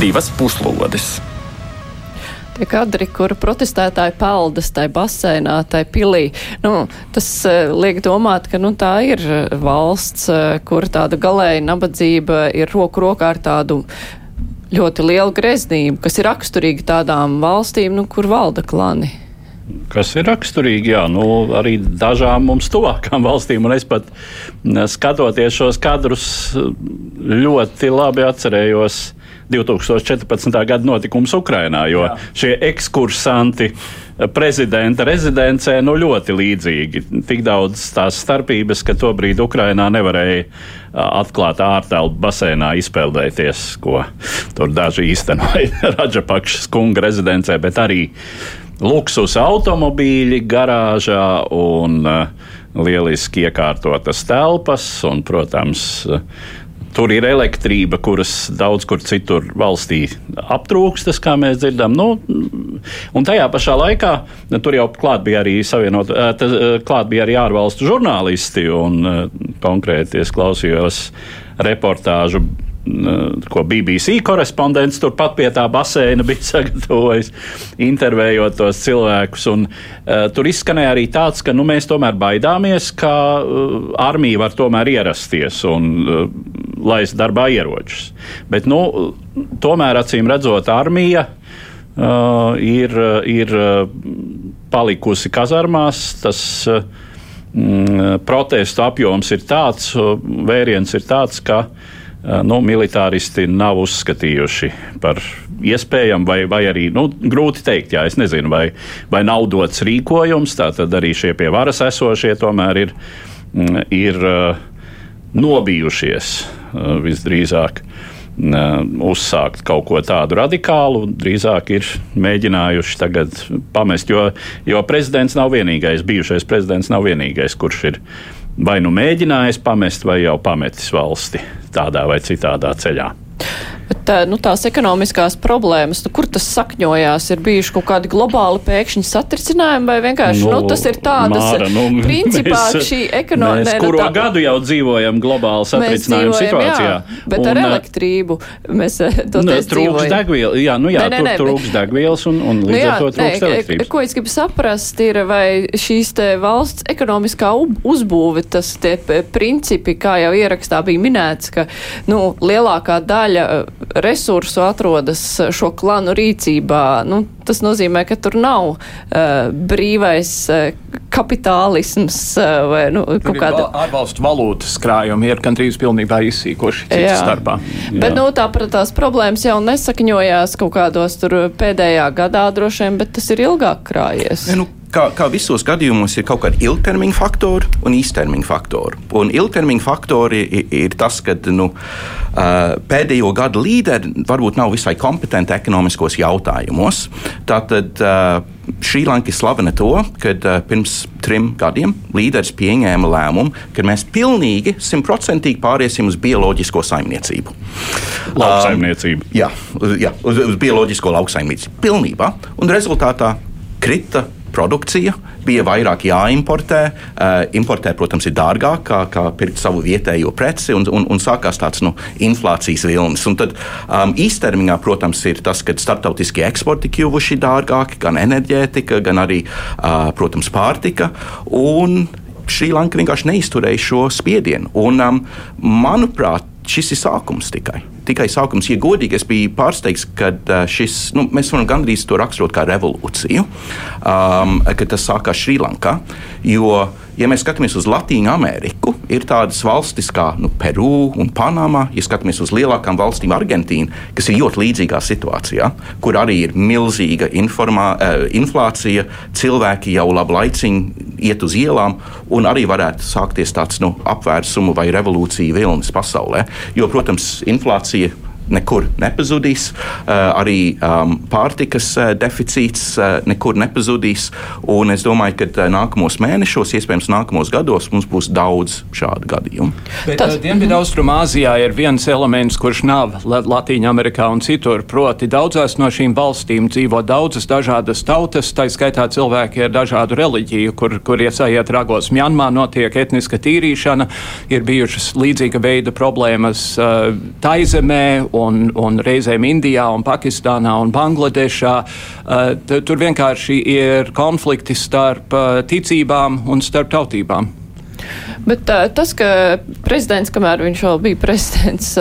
Divas puslodes! Kadri, kur protestētāji peldas tai basēnā, tai pilī, nu, tas uh, liek domāt, ka nu, tā ir valsts, uh, kur tāda galēja nabadzība ir roku rokā ar tādu ļoti lielu greznību, kas ir raksturīga tādām valstīm, nu, kur valda klani. Kas ir raksturīgi, jā, nu, arī dažām mums tuvākām valstīm. Es pat skatoties šos kadrus, ļoti labi atcerējos 2014. gada notikums Ukrajinā, jo jā. šie ekskursanti prezidenta rezidencē nu, ļoti līdzīgi. Tik daudz tās starpības, ka tobrīd Ukrainā nevarēja atklātā ārtelpu basēnā izpeldēties, ko tur daži īstenoja (laughs) Raģapakšas kunga rezidencē, bet arī luksus automobīļi garāžā un lieliski iekārtotas telpas un, protams, Tur ir elektrība, kuras daudz kur citur valstī aptrūkstas, kā mēs dzirdam. Nu, un tajā pašā laikā tur jau klāt bija arī savienot, klāt bija arī ārvalstu žurnālisti, un konkrēti es klausījos reportāžu ko BBC korespondents turpat pie tā baseina bija (laughs) sagatavojis, intervējot tos cilvēkus. Un, uh, tur izskanēja arī tāds, ka nu, mēs tomēr baidāmies, ka uh, armija var tomēr ierasties un uh, laist darbā ieročus. Bet, nu, tomēr, acīm redzot, armija uh, ir, ir palikusi kazarmās. Tas, uh, protestu apjoms ir tāds, vēriens ir tāds, ka uh, nu, militāristi nav uzskatījuši par iespējamu, vai, vai arī nu, grūti pateikt, jā, es nezinu, vai, vai nav dots rīkojums. Tātad arī šie pie varas esošie tomēr ir, mm, ir nobijušies visdrīzāk. Uzsākt kaut ko tādu radikālu, drīzāk ir mēģinājuši tagad pamest, jo, jo prezidents nav vienīgais, bijušais prezidents nav vienīgais, kurš ir vai nu mēģinājis pamest, vai jau pametis valsti tādā vai citādā ceļā. Bet nu, tās ekonomiskās problēmas, nu, kur tas sakņojās, ir bijuši kaut kādi globāli pēkšņi satricinājumi, vai vienkārši nu, nu, tas ir tādas, Māra, nu, (laughs) principā mēs, šī ekonomika. Kuro tā, gadu jau dzīvojam globāli satricinājumu situācijā. Jā, bet un, ar elektrību mēs to nu, trūks degvielu, jā, nu jā, ne, ne, ne, tur trūks degvielas un, un līdz nu, jā, ar to trūks ne, elektrības. Ko es gribu saprast, ir vai šīs te valsts ekonomiskā uzbūve, tas tie principi, kā jau ierakstā bija minēts, ka, nu, lielākā daļa resursu atrodas šo klanu rīcībā. Nu, tas nozīmē, ka tur nav uh, brīvais uh, kapitālisms uh, vai nu, kaut kāda. Ārvalstu valūtas krājumi ir gandrīz pilnībā izsīkoši citas starpā. Jā. Bet nu, tāpat tās problēmas jau nesakņojās kaut kādos tur pēdējā gadā droši vien, bet tas ir ilgāk krājies. Ja, nu, kā, kā visos gadījumos, ir kaut kādi ilgtermiņa faktori un īstermiņa faktori. Un ilgtermiņa faktori ir, ir tas, ka nu, pēdējo gadu līderi varbūt nav visai kompetenti ekonomiskos jautājumos. Tātad Šrilanka ir slavena to, ka pirms trim gadiem līderis pieņēma lēmumu, ka mēs pilnīgi simtprocentīgi pāriesim uz bioloģisko saimniecību. Lauksaimniecību. Um, jā, jā, uz, uz bioloģisko lauksaimniecību. Pilnībā. Un rezultātā krita produkcija, bija vairāk jāimportē. Uh, importē, protams, ir dārgāk kā, kā pirkt savu vietējo preci, un, un, un sākās tāds nu, inflācijas vilnis. Un tad um, īstermiņā, protams, ir tas, ka starptautiskie eksporti kļuvuši dārgāki, gan enerģētika, gan arī, uh, protams, pārtika. Un Šrilanka vienkārši neizturēja šo spiedienu. Un, um, manuprāt, šis ir sākums tikai tikai sākums. Ja godīgi, es biju pārsteigts, ka šis, nu, mēs varam gandrīz to raksturot kā revolūciju, um, ka tas sākās Šrilankā. Jo, ja mēs skatāmies uz Latviju Ameriku, ir tādas valstis kā nu, Peru un Panama. Ja skatāmies uz lielākām valstīm, Argentīnu, kas ir ļoti līdzīgā situācijā, kur arī ir milzīga informā, uh, inflācija, cilvēki jau labu laiciņu iet uz ielām, un arī varētu sākties tāds nu, apvērsumu vai revolūcija vilnis pasaulē. Jo, protams, inflācija nekur nepazudīs. Eh, arī um, pārtikas eh, deficīts eh, nekur nepazudīs. Un es domāju, ka nākamos mēnešos, iespējams, nākamos gados mums būs daudz šādu gadījumu. Tas... Dienvidaustrumāzijā ir viens elements, kurš nav Latvijā, Amerikā un citur. Proti, daudzās no šīm valstīm dzīvo daudzas dažādas tautas, tā skaitā cilvēki ar dažādu reliģiju, kur, kur iesaiet ragos. Mjanmā notiek etniska tīrīšana, ir bijušas līdzīga veida problēmas uh, Taizemē un, un reizēm Indijā, un Pakistānā un Bangladešā. Uh, tur vienkārši ir konflikti starp uh, ticībām un starp tautībām. Bet uh, tas, ka prezidents, kamēr viņš vēl bija prezidents,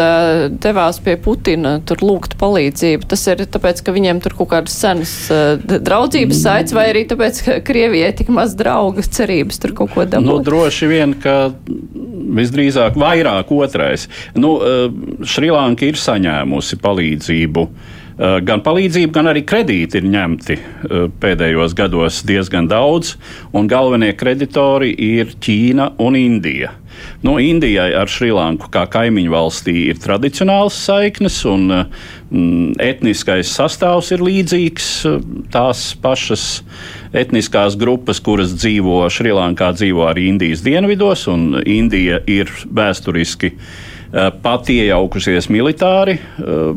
devās pie Putina tur lūgt palīdzību, tas ir tāpēc, ka viņiem tur kaut kādas senas draudzības saites, vai arī tāpēc, ka Krievijai tik maz draugu cerības tur kaut ko dabūt? Nu, droši vien, ka visdrīzāk vairāk otrais. Nu, Šrilanka ir saņēmusi palīdzību uh, gan palīdzību, gan arī kredīti ir ņemti eh, pēdējos gados diezgan daudz, un galvenie kreditori ir Ķīna un Indija. Nu, Indijai ar Šrilanku kā kaimiņu valstī ir tradicionāls saiknes, un mm, etniskais sastāvs ir līdzīgs. Tās pašas etniskās grupas, kuras dzīvo Šrilankā, dzīvo arī Indijas dienvidos, un Indija ir vēsturiski uh, Eh, pat iejaukusies militāri. Eh,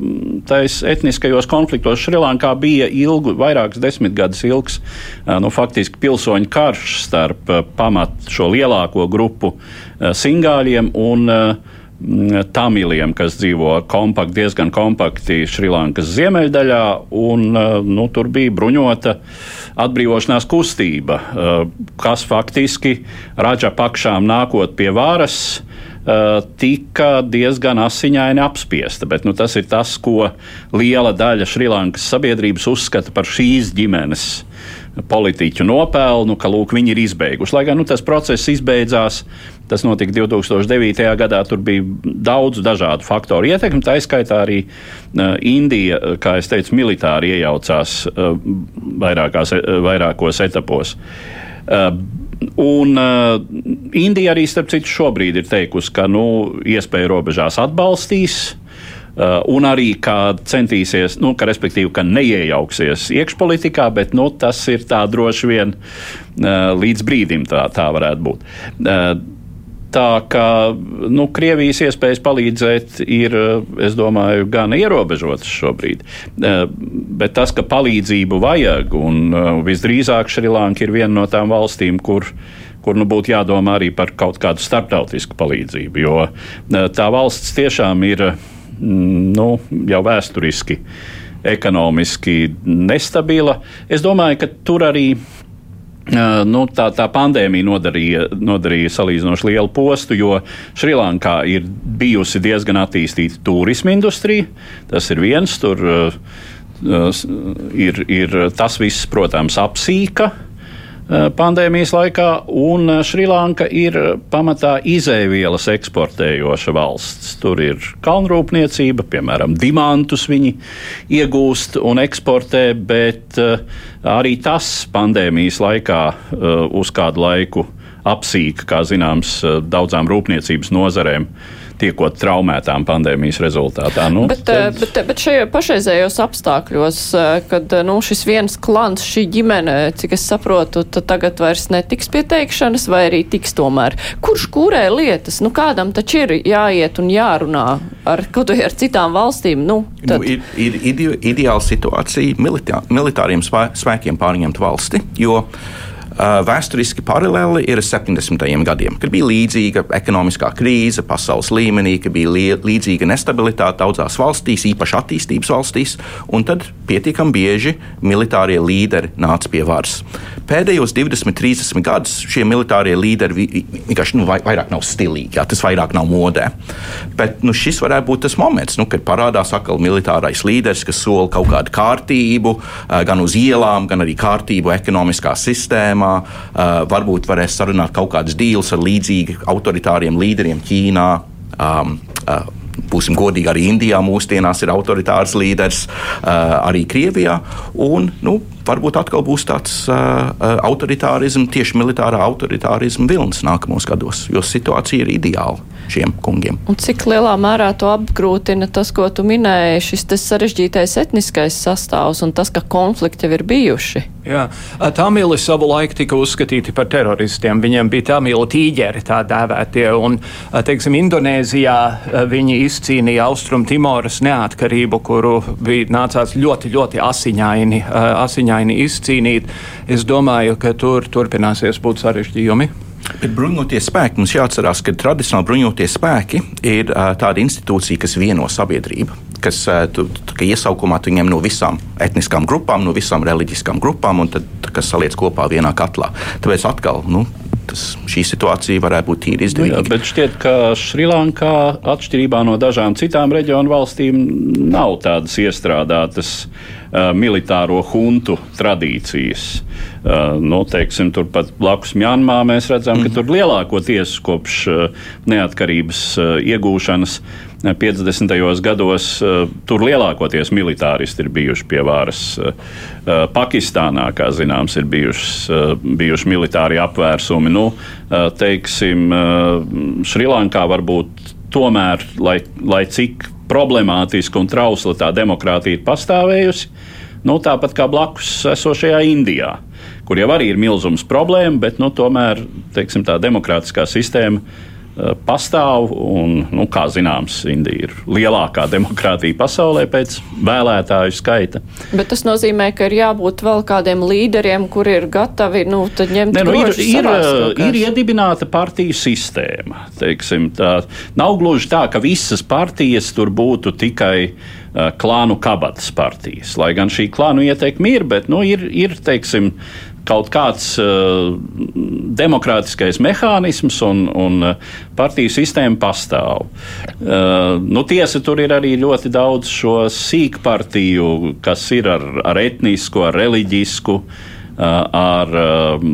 tais etniskajos konfliktos Šrilankā bija ilgu, vairākas desmitgadus ilgs, eh, nu, faktiski pilsoņu karš starp pamat šo lielāko grupu singāļiem un tamiliem, kas dzīvo kompakt, diezgan kompakti Šrilankas ziemeļdaļā, un nu, tur bija bruņota atbrīvošanās kustība, kas faktiski Raģa pakšām nākot pie varas tika diezgan asiņaini apspiesta. Bet, nu, tas ir tas, ko liela daļa Šrilankas sabiedrības uzskata par šīs ģimenes politiķu nopelnu, ka lūk, viņi ir izbeiguši. Lai gan nu, tas process izbeidzās, tas notika 2009. gadā, tur bija daudz dažādu faktoru ietekmi. Tā izskaitā arī uh, Indija, kā jau teicu, militāri iejaucās uh, vairākās, vairākos etapos. Un uh, Indija arī, starp citu, šobrīd ir teikusi, ka nu, iespēja robežās atbalstīs. Uh, un arī kā centīsies, nu, ka, respektīvi, ka neiejauksies iekšpolitikā, bet nu, tas ir tā droši vien uh, līdz brīdim tā, tā varētu būt. Uh, Tā kā nu, Krievijas iespējas palīdzēt ir, es domāju, gan ierobežotas šobrīd. Eh, bet tas, ka palīdzību vajag, un eh, visdrīzāk Šrilanka ir viena no tām valstīm, kur, kur nu, būtu jādomā arī par kaut kādu starptautisku palīdzību, jo eh, tā valsts tiešām ir mm, nu, jau vēsturiski ekonomiski nestabila. Es domāju, ka tur arī Nu, tā, tā pandēmija nodarīja, nodarīja salīdzinoši lielu postu, jo Šrilankā ir bijusi diezgan attīstīta turisma industrija. Tas ir viens, tur ir, ir tas viss, protams, apsīka. Eh, pandēmijas laikā, un eh, Šrilanka ir pamatā izēvielas eksportējoša valsts. Tur ir kalnrūpniecība, piemēram, diamantus viņi iegūst un eksportē, bet eh, arī tas pandēmijas laikā uz kādu laiku apsīka, kā zināms, daudzām rūpniecības nozarēm tiekot traumētām pandēmijas rezultātā. Nu, bet, tad... bet, bet šajos pašreizējos apstākļos, kad nu, šis viens klants, šī ģimene, cik es saprotu, tagad vairs netiks pieteikšanas, vai arī tiks tomēr. Kurš kūrē lietas? Nu, kādam taču ir jāiet un jārunā ar ar citām valstīm. Nu, tad... nu, ir, ir ide, ideāla situācija militā, militāriem spēkiem pārņemt valsti, jo Vēsturiski paralēli ir 70. gadiem, kad bija līdzīga ekonomiskā krīze pasaules līmenī, kad bija līdzīga nestabilitāte daudzās valstīs, īpaši attīstības valstīs, un tad pietiekami bieži militārie līderi nāca pie varas. Pēdējos 20, 30 gadus šie militārie līderi vienkārši nu, vairāk nav stilīgi, jā, tas vairāk nav modē. Bet nu, šis varētu būt tas moments, nu, kad parādās atkal militārais līderis, kas sola kaut kādu kārtību gan uz ielām, gan arī kārtību ekonomiskā sistēmā uh, varbūt varēs sarunāt kaut kādas dīles ar līdzīgi autoritāriem līderiem Ķīnā. Um, uh, būsim godīgi, arī Indijā mūsdienās ir autoritārs līderis, arī Krievijā. Un, nu, varbūt atkal būs tāds autoritārisms, tieši militārā autoritārisma vilnis nākamos gados, jo situācija ir ideāla. Un cik lielā mērā to apgrūtina tas, ko tu minēji, šis sarežģītais etniskais sastāvs un tas, ka konflikti jau ir bijuši? Jā, Tamili savu laiku tika uzskatīti par teroristiem. Viņiem bija Tamilu tīģeri, tā dēvētie. Un, teiksim, Indonēzijā viņi izcīnīja Austrum Timoras neatkarību, kuru bija nācās ļoti, ļoti asiņaini, asiņaini izcīnīt. Es domāju, ka tur turpināsies būt sarežģījumi. Bet bruņotie spēki mums jāatcerās, ka tradicionāli bruņotie spēki ir uh, tāda institūcija, kas vieno sabiedrību. Kas uh, tu, tu, iesaukumā tu ņem no visām etniskām grupām, no visām reliģiskām grupām, un tad, kas saliec kopā vienā katlā. Tāpēc atkal nu, tas, šī situācija varētu būt izdevīga. Nu jā, bet šķiet, ka Šrilankā, atšķirībā no dažām citām reģionu valstīm, nav tādas iestrādātas uh, militāro huntu tradīcijas. Uh, nu, teiksim, turpat blakus Mjanmā mēs redzam, mm. ka mhm. tur lielākoties kopš uh, neatkarības uh, iegūšanas 50. gados tur lielākoties militāristi ir bijuši pie varas. Pakistānā, kā zināms, ir bijušas, bijuši militāri apvērsumi. Nu, teiksim, Šrilankā varbūt tomēr, lai, lai cik problemātiska un trausla tā demokrātija ir pastāvējusi, nu, tāpat kā blakus esošajā Indijā kur jau arī ir milzums problēma, bet nu, tomēr teiksim, tā demokrātiskā sistēma pastāv. Un, nu, kā zināms, Indija ir lielākā demokrātija pasaulē pēc vēlētāju skaita. Bet tas nozīmē, ka ir jābūt vēl kādiem līderiem, kuri ir gatavi nu, ņemt ne, nu, ir, ir, uh, ir iedibināta partiju sistēma. Teiksim, tā, nav gluži tā, ka visas partijas tur būtu tikai uh, klānu kabatas partijas. Lai gan šī klānu ieteikumi ir, bet nu, ir, ir teiksim, kaut kāds uh, demokrātiskais mehānisms un, un uh, partiju sistēma pastāv. Uh, nu, tiesa, tur ir arī ļoti daudz šo sīkpartiju, kas ir ar, ar etnisku, ar reliģisku, uh, ar um,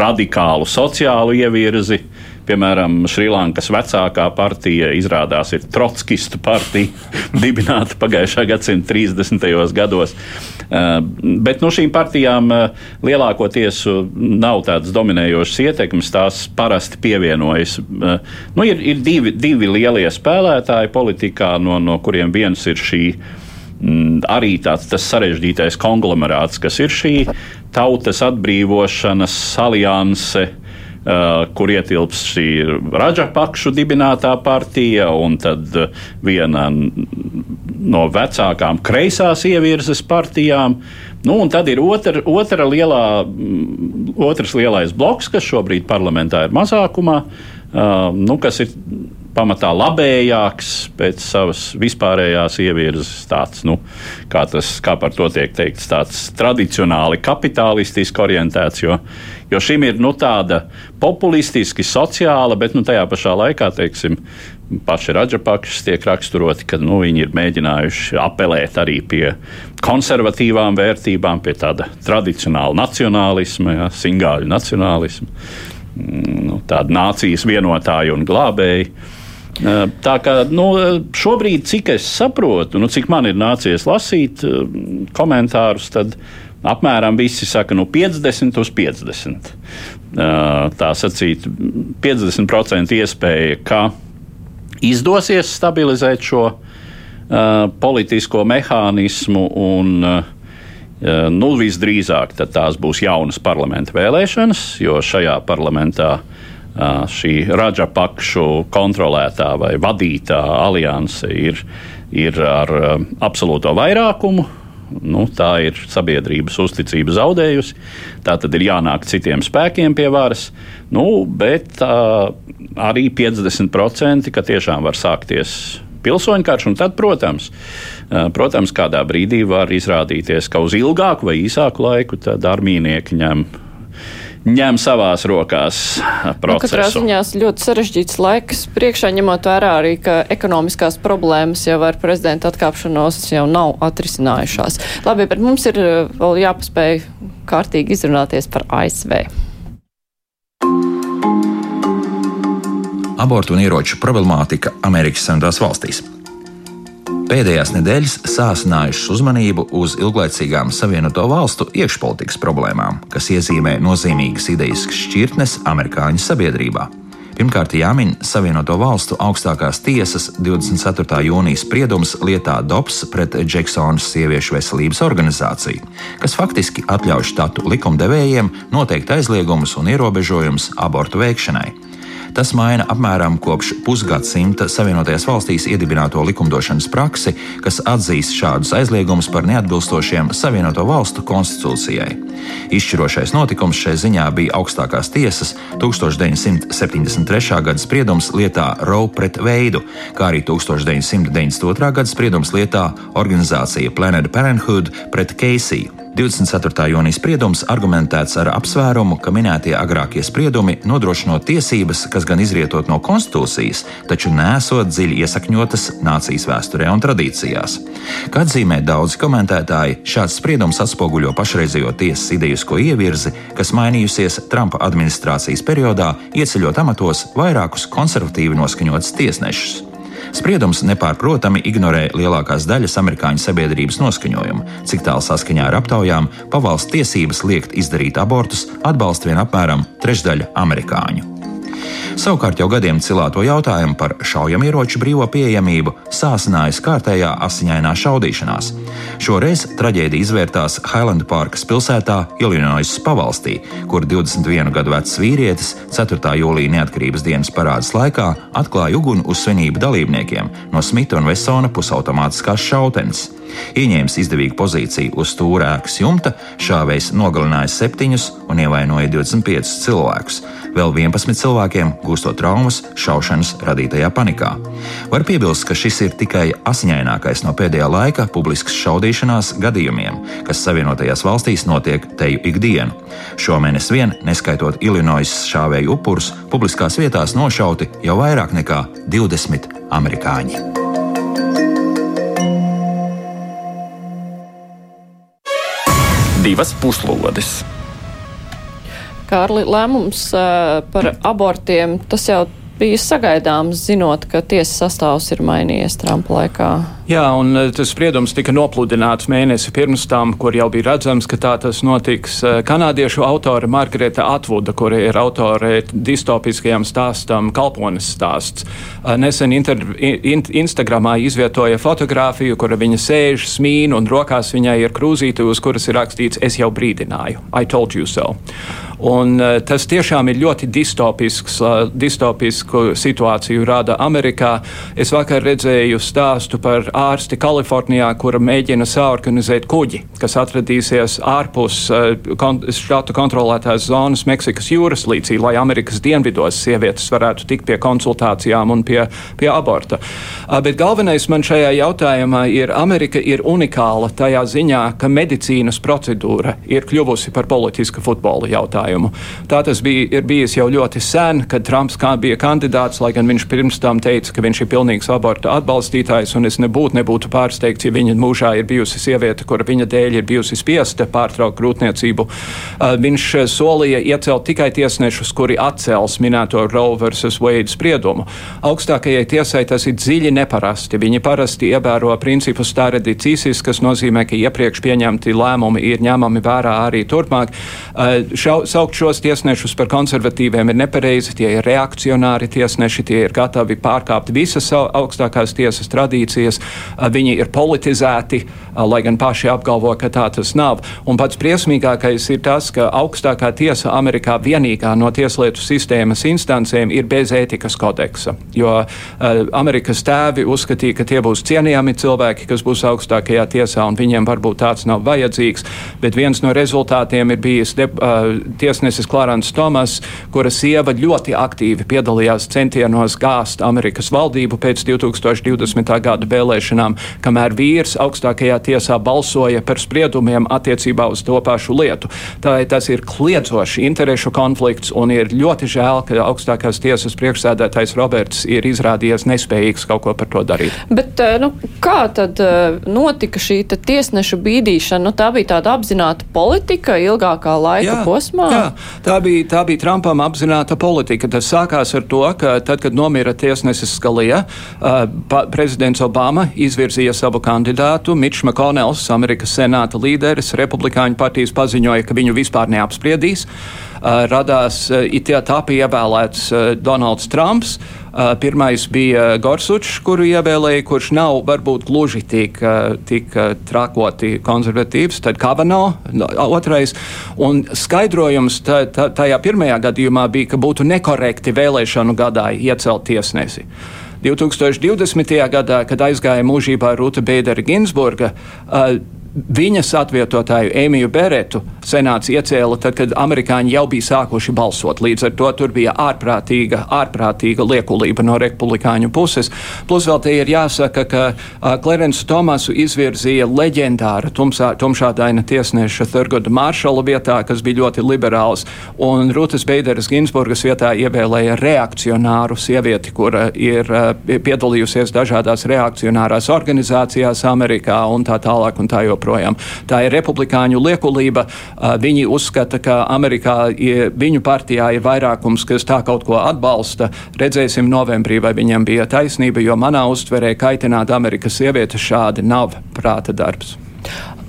radikālu sociālu ievirzi. Uh, Piemēram, Šrilankas vecākā partija izrādās ir Trotskistu partija, (laughs) dibināta pagājušā gadsimta 30. gados. Uh, bet no šīm partijām uh, lielākoties nav tādas dominējošas ietekmes, tās parasti pievienojas. Nu, ir ir divi, divi lielie spēlētāji politikā, no, no kuriem viens ir šī mm, arī tāds sarežģītais konglomerāts, kas ir šī tautas atbrīvošanas alianse, kur ietilps šī Raģapakšu dibinātā partija un tad uh, viena no vecākām kreisās ievirzes partijām. Nu, un tad ir otra, otra lielā, mm, otrs lielais bloks, kas šobrīd parlamentā ir mazākumā, uh, nu, kas ir pamatā labējāks pēc savas vispārējās ievirzes, tāds, nu, kā, tas, kā par to tiek teikts, tāds tradicionāli kapitalistiski orientēts, jo, jo šim ir nu, tāda populistiski, sociāla, bet nu, tajā pašā laikā, teiksim, paši ražapakšas tiek raksturoti, ka nu, viņi ir mēģinājuši apelēt arī pie konservatīvām vērtībām, pie tāda tradicionāla nacionālisma, ja, singāļu nacionālisma, mm, nu, tāda nācijas vienotāja un glābēja. Tā kā nu, šobrīd, cik es saprotu, nu, cik man ir nācies lasīt komentārus, tad apmēram visi saka, nu, 50 uz 50. Tā sacīt, 50% iespēja, ka izdosies stabilizēt šo politisko mehānismu un nu, visdrīzāk tās būs jaunas parlamenta vēlēšanas, jo šajā parlamentā uh, šī Raģapakšu kontrolētā vai vadītā alianse ir, ir ar absolūto vairākumu. Nu, tā ir sabiedrības uzticība zaudējusi. Tā tad ir jānāk citiem spēkiem pie varas. Nu, bet uh, arī 50% ka tiešām var sākties pilsoņu karš. Tad, protams, protams, kādā brīdī var izrādīties, ka uz ilgāku vai īsāku laiku armīnieki ņem ņem savās rokās procesu. Nu, katrā ziņā ļoti sarežģīts laiks, priekšā ņemot vērā arī, ka ekonomiskās problēmas jau ar prezidenta atkāpšanos jau nav atrisinājušās. Labi, bet mums ir eh, vēl jāpaspēj kārtīgi izrunāties par ASV. Abortu un ieroču problemātika Amerikas Savienotās valstīs pēdējās nedēļas sāsinājušas uzmanību uz ilglaicīgām Savienoto Valstu iekšpolitikas problēmām, kas iezīmē nozīmīgas idejas šķirtnes amerikāņu sabiedrībā. Pirmkārt, jāmin Savienoto Valstu augstākās tiesas 24. jūnijas spriedums lietā DOPS pret Džeksonas sieviešu veselības organizāciju, kas faktiski atļauj štatu likumdevējiem noteikt aizliegumus un ierobežojumus abortu veikšanai. Tas maina apmēram kopš pusgadsimta Savienotajās valstīs iedibināto likumdošanas praksi, kas atzīst šādus aizliegumus par neatbilstošiem Savienoto valstu konstitūcijai. Izšķirošais notikums šai ziņā bija augstākās tiesas 1973. gada spriedums lietā Roe pret veidu, kā arī 1992. gada spriedums lietā organizācija Planned Parenthood pret Keisiju. 24. jūnijas spriedums argumentēts ar apsvērumu, ka minētie agrākie spriedumi nodrošinot tiesības, kas gan izrietot no konstitūcijas, taču nesot dziļi iesakņotas nācijas vēsturē un tradīcijās. Kā atzīmē daudzi komentētāji, šāds spriedums atspoguļo pašreizējo tiesas idejisko ievirzi, kas mainījusies Trumpa administrācijas periodā, ieceļot amatos vairākus konservatīvi noskaņotus tiesnešus. Spriedums nepārprotami ignorē lielākās daļas amerikāņu sabiedrības noskaņojumu, cik tālu saskaņā ar aptaujām pavalsts tiesības liekt izdarīt abortus atbalsta vien apmēram trešdaļa amerikāņu. Savukārt jau gadiem cilāto jautājumu par šaujamieroču brīvo pieejamību sāsinājas kārtējā asiņainā šaudīšanās. Šoreiz traģēdija izvērtās Highland Parkas pilsētā, Illinois pavalstī, kur 21 gadu vecs vīrietis 4. jūlijā neatkarības dienas parādas laikā atklāja uguni uz svinību dalībniekiem no Smita un Vesona pusautomātiskās šautenes. Ieņēmis izdevīgu pozīciju uz stūra ēkas jumta, šāvējs nogalināja septiņus un ievainoja 25 cilvēkus. Vēl 11 cilvēkiem gūstot traumas šaušanas radītajā panikā. Var piebilst, ka šis ir tikai asiņainākais no pēdējā laika publiskas šaudīšanās gadījumiem, kas Savienotajās valstīs notiek teju ikdienu. Šomēnes vien, neskaitot Illinois šāvēju upurus, publiskās vietās nošauti jau vairāk nekā 20 amerikāņi. Divas puslodes! Kārli, lēmums par abortiem, tas jau bija sagaidāms, zinot, ka tiesas sastāvs ir mainījies Trumpa laikā. Jā, un eh, tas spriedums tika nopludināts mēnesi pirms tam, kur jau bija redzams, ka tā tas notiks. Eh, kanādiešu autore Margarita Atvuda, kur ir autore distopiskajam stāstam Kalpones stāsts, eh, nesen inter, in, Instagramā izvietoja fotografiju, kura viņa sēž, smīn, un rokās viņai ir krūzīte, uz kuras ir rakstīts: Es jau brīdināju, I told you so. Un, tas tiešām ir ļoti distopisks, distopisku situāciju rada Amerikā. Es vakar redzēju stāstu par ārsti Kalifornijā, kura mēģina saorganizēt kuģi, kas atradīsies ārpus kon, štatu kontrolētās zonas Meksikas jūras līcī, lai Amerikas dienvidos sievietes varētu tikt pie konsultācijām un pie, pie aborta. Bet galvenais man šajā jautājumā ir, Amerika ir unikāla tajā ziņā, ka medicīnas procedūra ir kļuvusi par politiska futbola jautājumu jautājumu. Tā tas bija, ir bijis jau ļoti sen, kad Trumps bija kandidāts, lai gan viņš pirms tam teica, ka viņš ir pilnīgs aborta atbalstītājs, un es nebūtu, nebūtu pārsteigts, ja viņa mūžā ir bijusi sieviete, kura viņa dēļ ir bijusi spiesta pārtraukt grūtniecību. Viņš solīja iecelt tikai tiesnešus, kuri atcels minēto Roe vs. Wade spriedumu. Augstākajai tiesai tas ir dziļi neparasti. Viņi parasti ievēro principu stāredi cīsis, kas nozīmē, ka iepriekš pieņemti lēmumi ir ņemami vērā arī turpmāk. Šau, saukt šos tiesnešus par konservatīviem ir nepareizi. Tie ir reakcionāri tiesneši, tie ir gatavi pārkāpt visas augstākās tiesas tradīcijas. Viņi ir politizēti, lai gan paši apgalvo, ka tā tas nav. Un pats briesmīgākais ir tas, ka augstākā tiesa Amerikā vienīgā no tieslietu sistēmas instancēm ir bez ētikas kodeksa. Jo Amerikas tēvi uzskatīja, ka tie būs cienījami cilvēki, kas būs augstākajā tiesā, un viņiem varbūt tāds nav vajadzīgs. Bet viens no rezultātiem ir bijis de, uh, tiesnesis Klārants Tomas, kura sieva ļoti aktīvi piedalījās centienos gāzt Amerikas valdību pēc 2020. gada vēlēšanām, kamēr vīrs augstākajā tiesā balsoja par spriedumiem attiecībā uz to pašu lietu. Tā, tas ir kliedzošs interešu konflikts un ir ļoti žēl, ka augstākās tiesas priekšsēdētājs Roberts ir izrādījies nespējīgs kaut ko par to darīt. Bet, eh, nu, kā tad eh, notika šī tiesnešu bīdīšana? Nu, tā bija tāda apzināta politika ilgākā laika jā, posmā? Jā, Jā, tā bija, tā bija Trumpam apzināta politika. Tas sākās ar to, ka tad, kad nomira tiesnesis Skalija, uh, prezidents Obama izvirzīja savu kandidātu. Mitčs McConnells, Amerikas senāta līderis, republikāņu partijas paziņoja, ka viņu vispār neapspriedīs. Uh, radās, uh, it kā tā bija ievēlēts uh, Donalds Trumps. Uh, pirmais bija Gorsučs, kuru ievēlēja, kurš nav varbūt gluži tik, uh, tik uh, trakoti konservatīvs, tad Kavano otrais. Un skaidrojums tā, tā, tajā pirmajā gadījumā bija, ka būtu nekorekti vēlēšanu gadā iecelt tiesnesi. 2020. gadā, kad aizgāja mūžībā Rūta Bēdera Ginsburga, viņas atvietotāju Emīlu Beretu senāts iecēla tad, kad amerikāņi jau bija sākuši balsot. Līdz ar to tur bija ārprātīga, ārprātīga liekulība no republikāņu puses. Plus vēl te ir jāsaka, ka Clarence Tomasu izvirzīja leģendāra tumsā, tumšādaina tiesneša Thurgoda Maršala vietā, kas bija ļoti liberāls, un Rūtas Beideras Ginsburgas vietā ievēlēja reakcionāru sievieti, kura ir piedalījusies dažādās reakcionārās organizācijās Amerikā un tā tālāk un tā joprojām. Tā ir republikāņu liekulība. Viņi uzskata, ka Amerikā viņu partijā ir vairākums, kas tā kaut ko atbalsta. Redzēsim novembrī, vai viņam bija taisnība, jo manā uztverē kaitināt Amerikas sievietes šādi nav prāta darbs.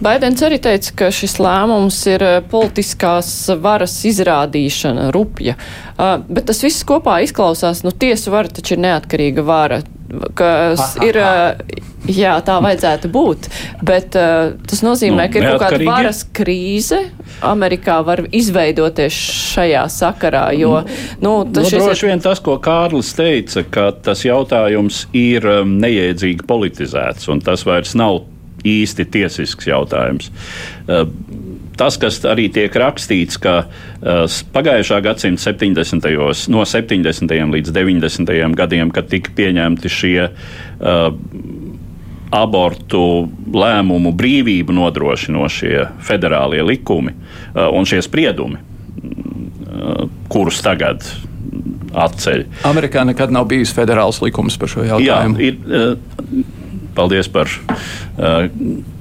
Baidens arī teica, ka šis lēmums ir politiskās varas izrādīšana, rupja. Bet tas viss kopā izklausās, nu, tiesu vara taču ir neatkarīga vara kas ir. Jā, tā vajadzētu būt. Bet uh, tas nozīmē, nu, ka ir kaut kāda varas krīze Amerikā var izveidoties šajā sakarā. Jo, nu, tas nu, droši ir... vien tas, ko Kārlis teica, ka tas jautājums ir um, neiedzīgi politizēts un tas vairs nav īsti tiesisks jautājums. Uh, tas, kas arī tiek rakstīts, ka uh, pagājušā gadsimta 70. no 70. līdz 90. gadiem, kad tika pieņemti šie uh, abortu lēmumu brīvību nodrošinošie federālie likumi uh, un šie spriedumi, uh, kurus tagad atceļ. Amerikā nekad nav bijis federāls likums par šo jautājumu. Jā, ir, Paldies par uh,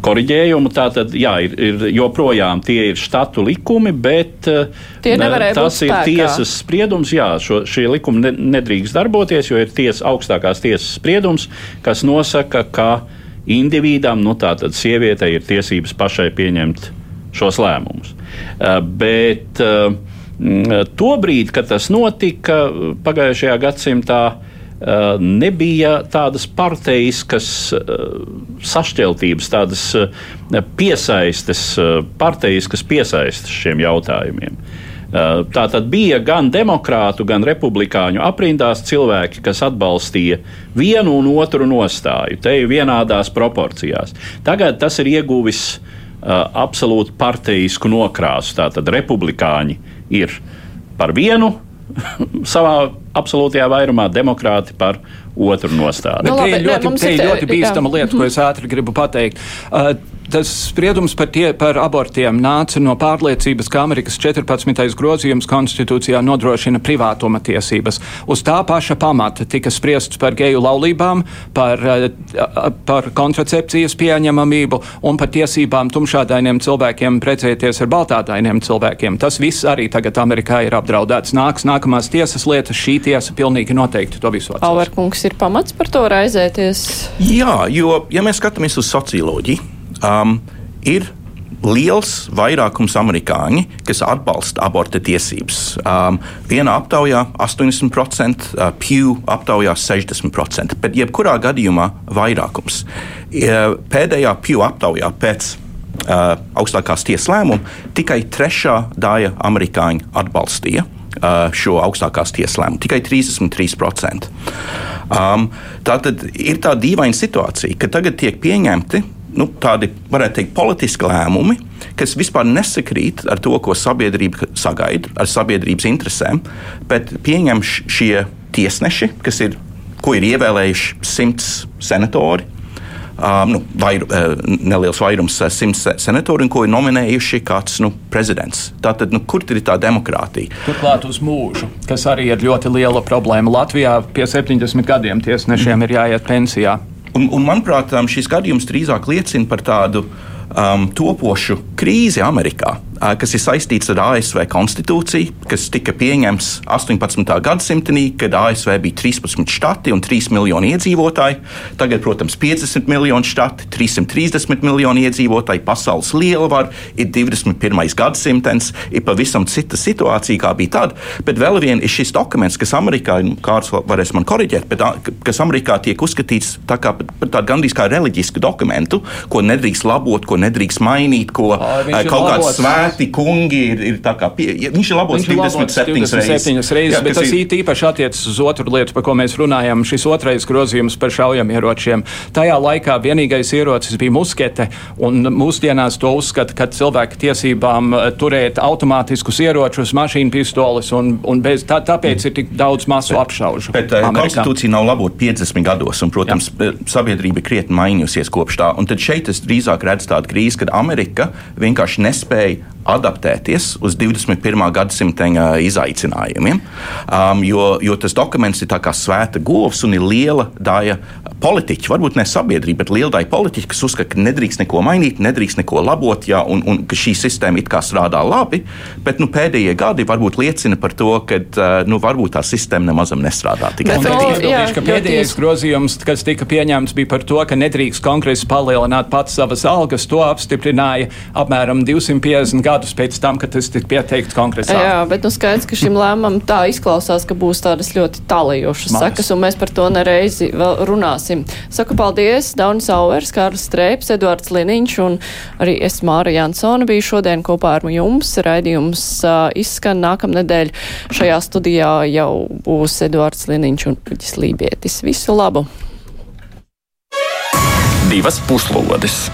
korģējumu. Tātad, jā, ir, ir joprojām tie ir štatu likumi, bet uh, tas ir tiesas spriedums. Jā, šo, šie likumi ne, nedrīkst darboties, jo ir ties, augstākās tiesas spriedums, kas nosaka, ka individam, nu tātad sievietei, ir tiesības pašai pieņemt šos lēmumus. Uh, bet uh, tobrīd, kad tas notika pagājušajā gadsimtā, Eh, nebija tādas partijiskas eh, sašķeltības, tādas eh, piesaistes, partijiskas piesaistes šiem jautājumiem. Tā tad bija gan demokrātu, gan republikāņu aprindās cilvēki, kas atbalstīja vienu un otru nostāju, te ir vienādās proporcijās. Tagad tas ir ieguvis uh, absolūti partijisku nokrāsu. Tātad republikāņi ir par vienu savā absolūtajā vairumā demokrāti par otru nostāju. Nu, labi, te ir ļoti, te ir ļoti bīstama lieta, ko es ātri gribu pateikt. Uh, Tas spriedums par, tie, par abortiem nāca no pārliecības, ka Amerikas 14. grozījums konstitūcijā nodrošina privātuma tiesības. Uz tā paša pamata tika spriests par geju laulībām, par, par kontracepcijas pieņemamību un par tiesībām tumšādainiem cilvēkiem precēties ar baltādainiem cilvēkiem. Tas viss arī tagad Amerikā ir apdraudēts. Nāks nākamās tiesas lietas, šī tiesa pilnīgi noteikti to visu atceras. Auerkungs ir pamats par to raizēties? Jā, jo, ja mēs skatāmies uz socioloģiju, um, ir liels vairākums amerikāņi, kas atbalsta aborta tiesības. Um, vienā aptaujā 80%, uh, Pew aptaujā 60%, bet jebkurā gadījumā vairākums. Uh, pēdējā Pew aptaujā pēc uh, augstākās tiesas lēmuma tikai trešā daļa amerikāņu atbalstīja uh, šo augstākās tiesas lēmumu, tikai 33%. Um, tā tad ir tā dīvaina situācija, ka tagad tiek pieņemti nu, tādi, varētu teikt, politiski lēmumi, kas vispār nesakrīt ar to, ko sabiedrība sagaida, ar sabiedrības interesēm, bet pieņem šie tiesneši, kas ir, ko ir ievēlējuši simts senatori. Um, nu, vairu, uh, neliels vairums uh, simts senatoru, ko ir nominējuši kāds nu, prezidents. Tātad, nu, kur ir tā demokrātija? Turklāt uz mūžu, kas arī ir ļoti liela problēma. Latvijā pie 70 gadiem tiesnešiem ir jāiet pensijā. Un, un, manuprāt, um, šis gadījums drīzāk liecina par tādu um, topošu krīzi Amerikā kas ir saistīts ar ASV konstitūciju, kas tika pieņemts 18. gadsimtenī, kad ASV bija 13 štati un 3 miljoni iedzīvotāji. Tagad, protams, 50 miljoni štati, 330 miljoni iedzīvotāji, pasaules lielvara, ir 21. gadsimts, ir pavisam cita situācija, kā bija tad. Bet vēl viena ir šis dokuments, kas Amerikā, kāds varēs man korriģēt, bet kas Amerikā tiek uzskatīts tā kā, tādu gandrīz kā reliģisku dokumentu, ko nedrīkst labot, ko nedrīkst mainīt, ko Ai, kaut kāds svēts veci kungi ir, ir tā kā pie, viņš ir labots 27 reizes. 27 reizes, Jā, bet tas ir... īpaši attiecas uz otru lietu, par ko mēs runājam. Šis otrais grozījums par šaujamieročiem. Tajā laikā vienīgais ierocis bija muskete, un mūsdienās to uzskata, ka cilvēku tiesībām eh, turēt automātiskus ieročus, mašīnu pistoles, un, un bez, tā, tāpēc ir tik daudz masu bet, apšaužu. Bet eh, Amerikā. konstitūcija nav labota 50 gados, un, protams, Jā. Eh, sabiedrība krietni mainījusies kopš tā. Un tad šeit es drīzāk redzu tādu krīzi, kad Amerika vienkārši nespēja adaptēties uz 21. gadsimta izaicinājumiem. Um, jo, jo tas dokuments ir kā svēta govs un ir liela daļa politiķi, varbūt ne sabiedrība, bet liela daļa politiķi, kas uzskata, ka nedrīkst neko mainīt, nedrīkst neko labot, ja, un, un ka šī sistēma it kā strādā labi. Bet nu, pēdējie gadi varbūt liecina par to, ka uh, nu, varbūt tā sistēma nemaz nestrādā tik efektīvi. No, pēdējais grozījums, kas tika pieņemts, bija par to, ka nedrīkst kongress palielināt pats savas algas. To apstiprināja apmēram 250 gadus pēc tam, kad tas tika pieteikts kongresā. Jā, bet nu skaidrs, ka šim lēmumam tā izklausās, ka būs tādas ļoti tālajošas sekas, un mēs par to nereizi vēl runāsim. Saku paldies, Daunis Auvers, Kārlis Streips, Eduards Liniņš un arī es Māra Jansona biju šodien kopā ar jums. Raidījums uh, izskan nākamnedēļ. Šajā studijā jau būs Eduards Liniņš un Puģis Lībietis. Visu labu! Divas puslodes!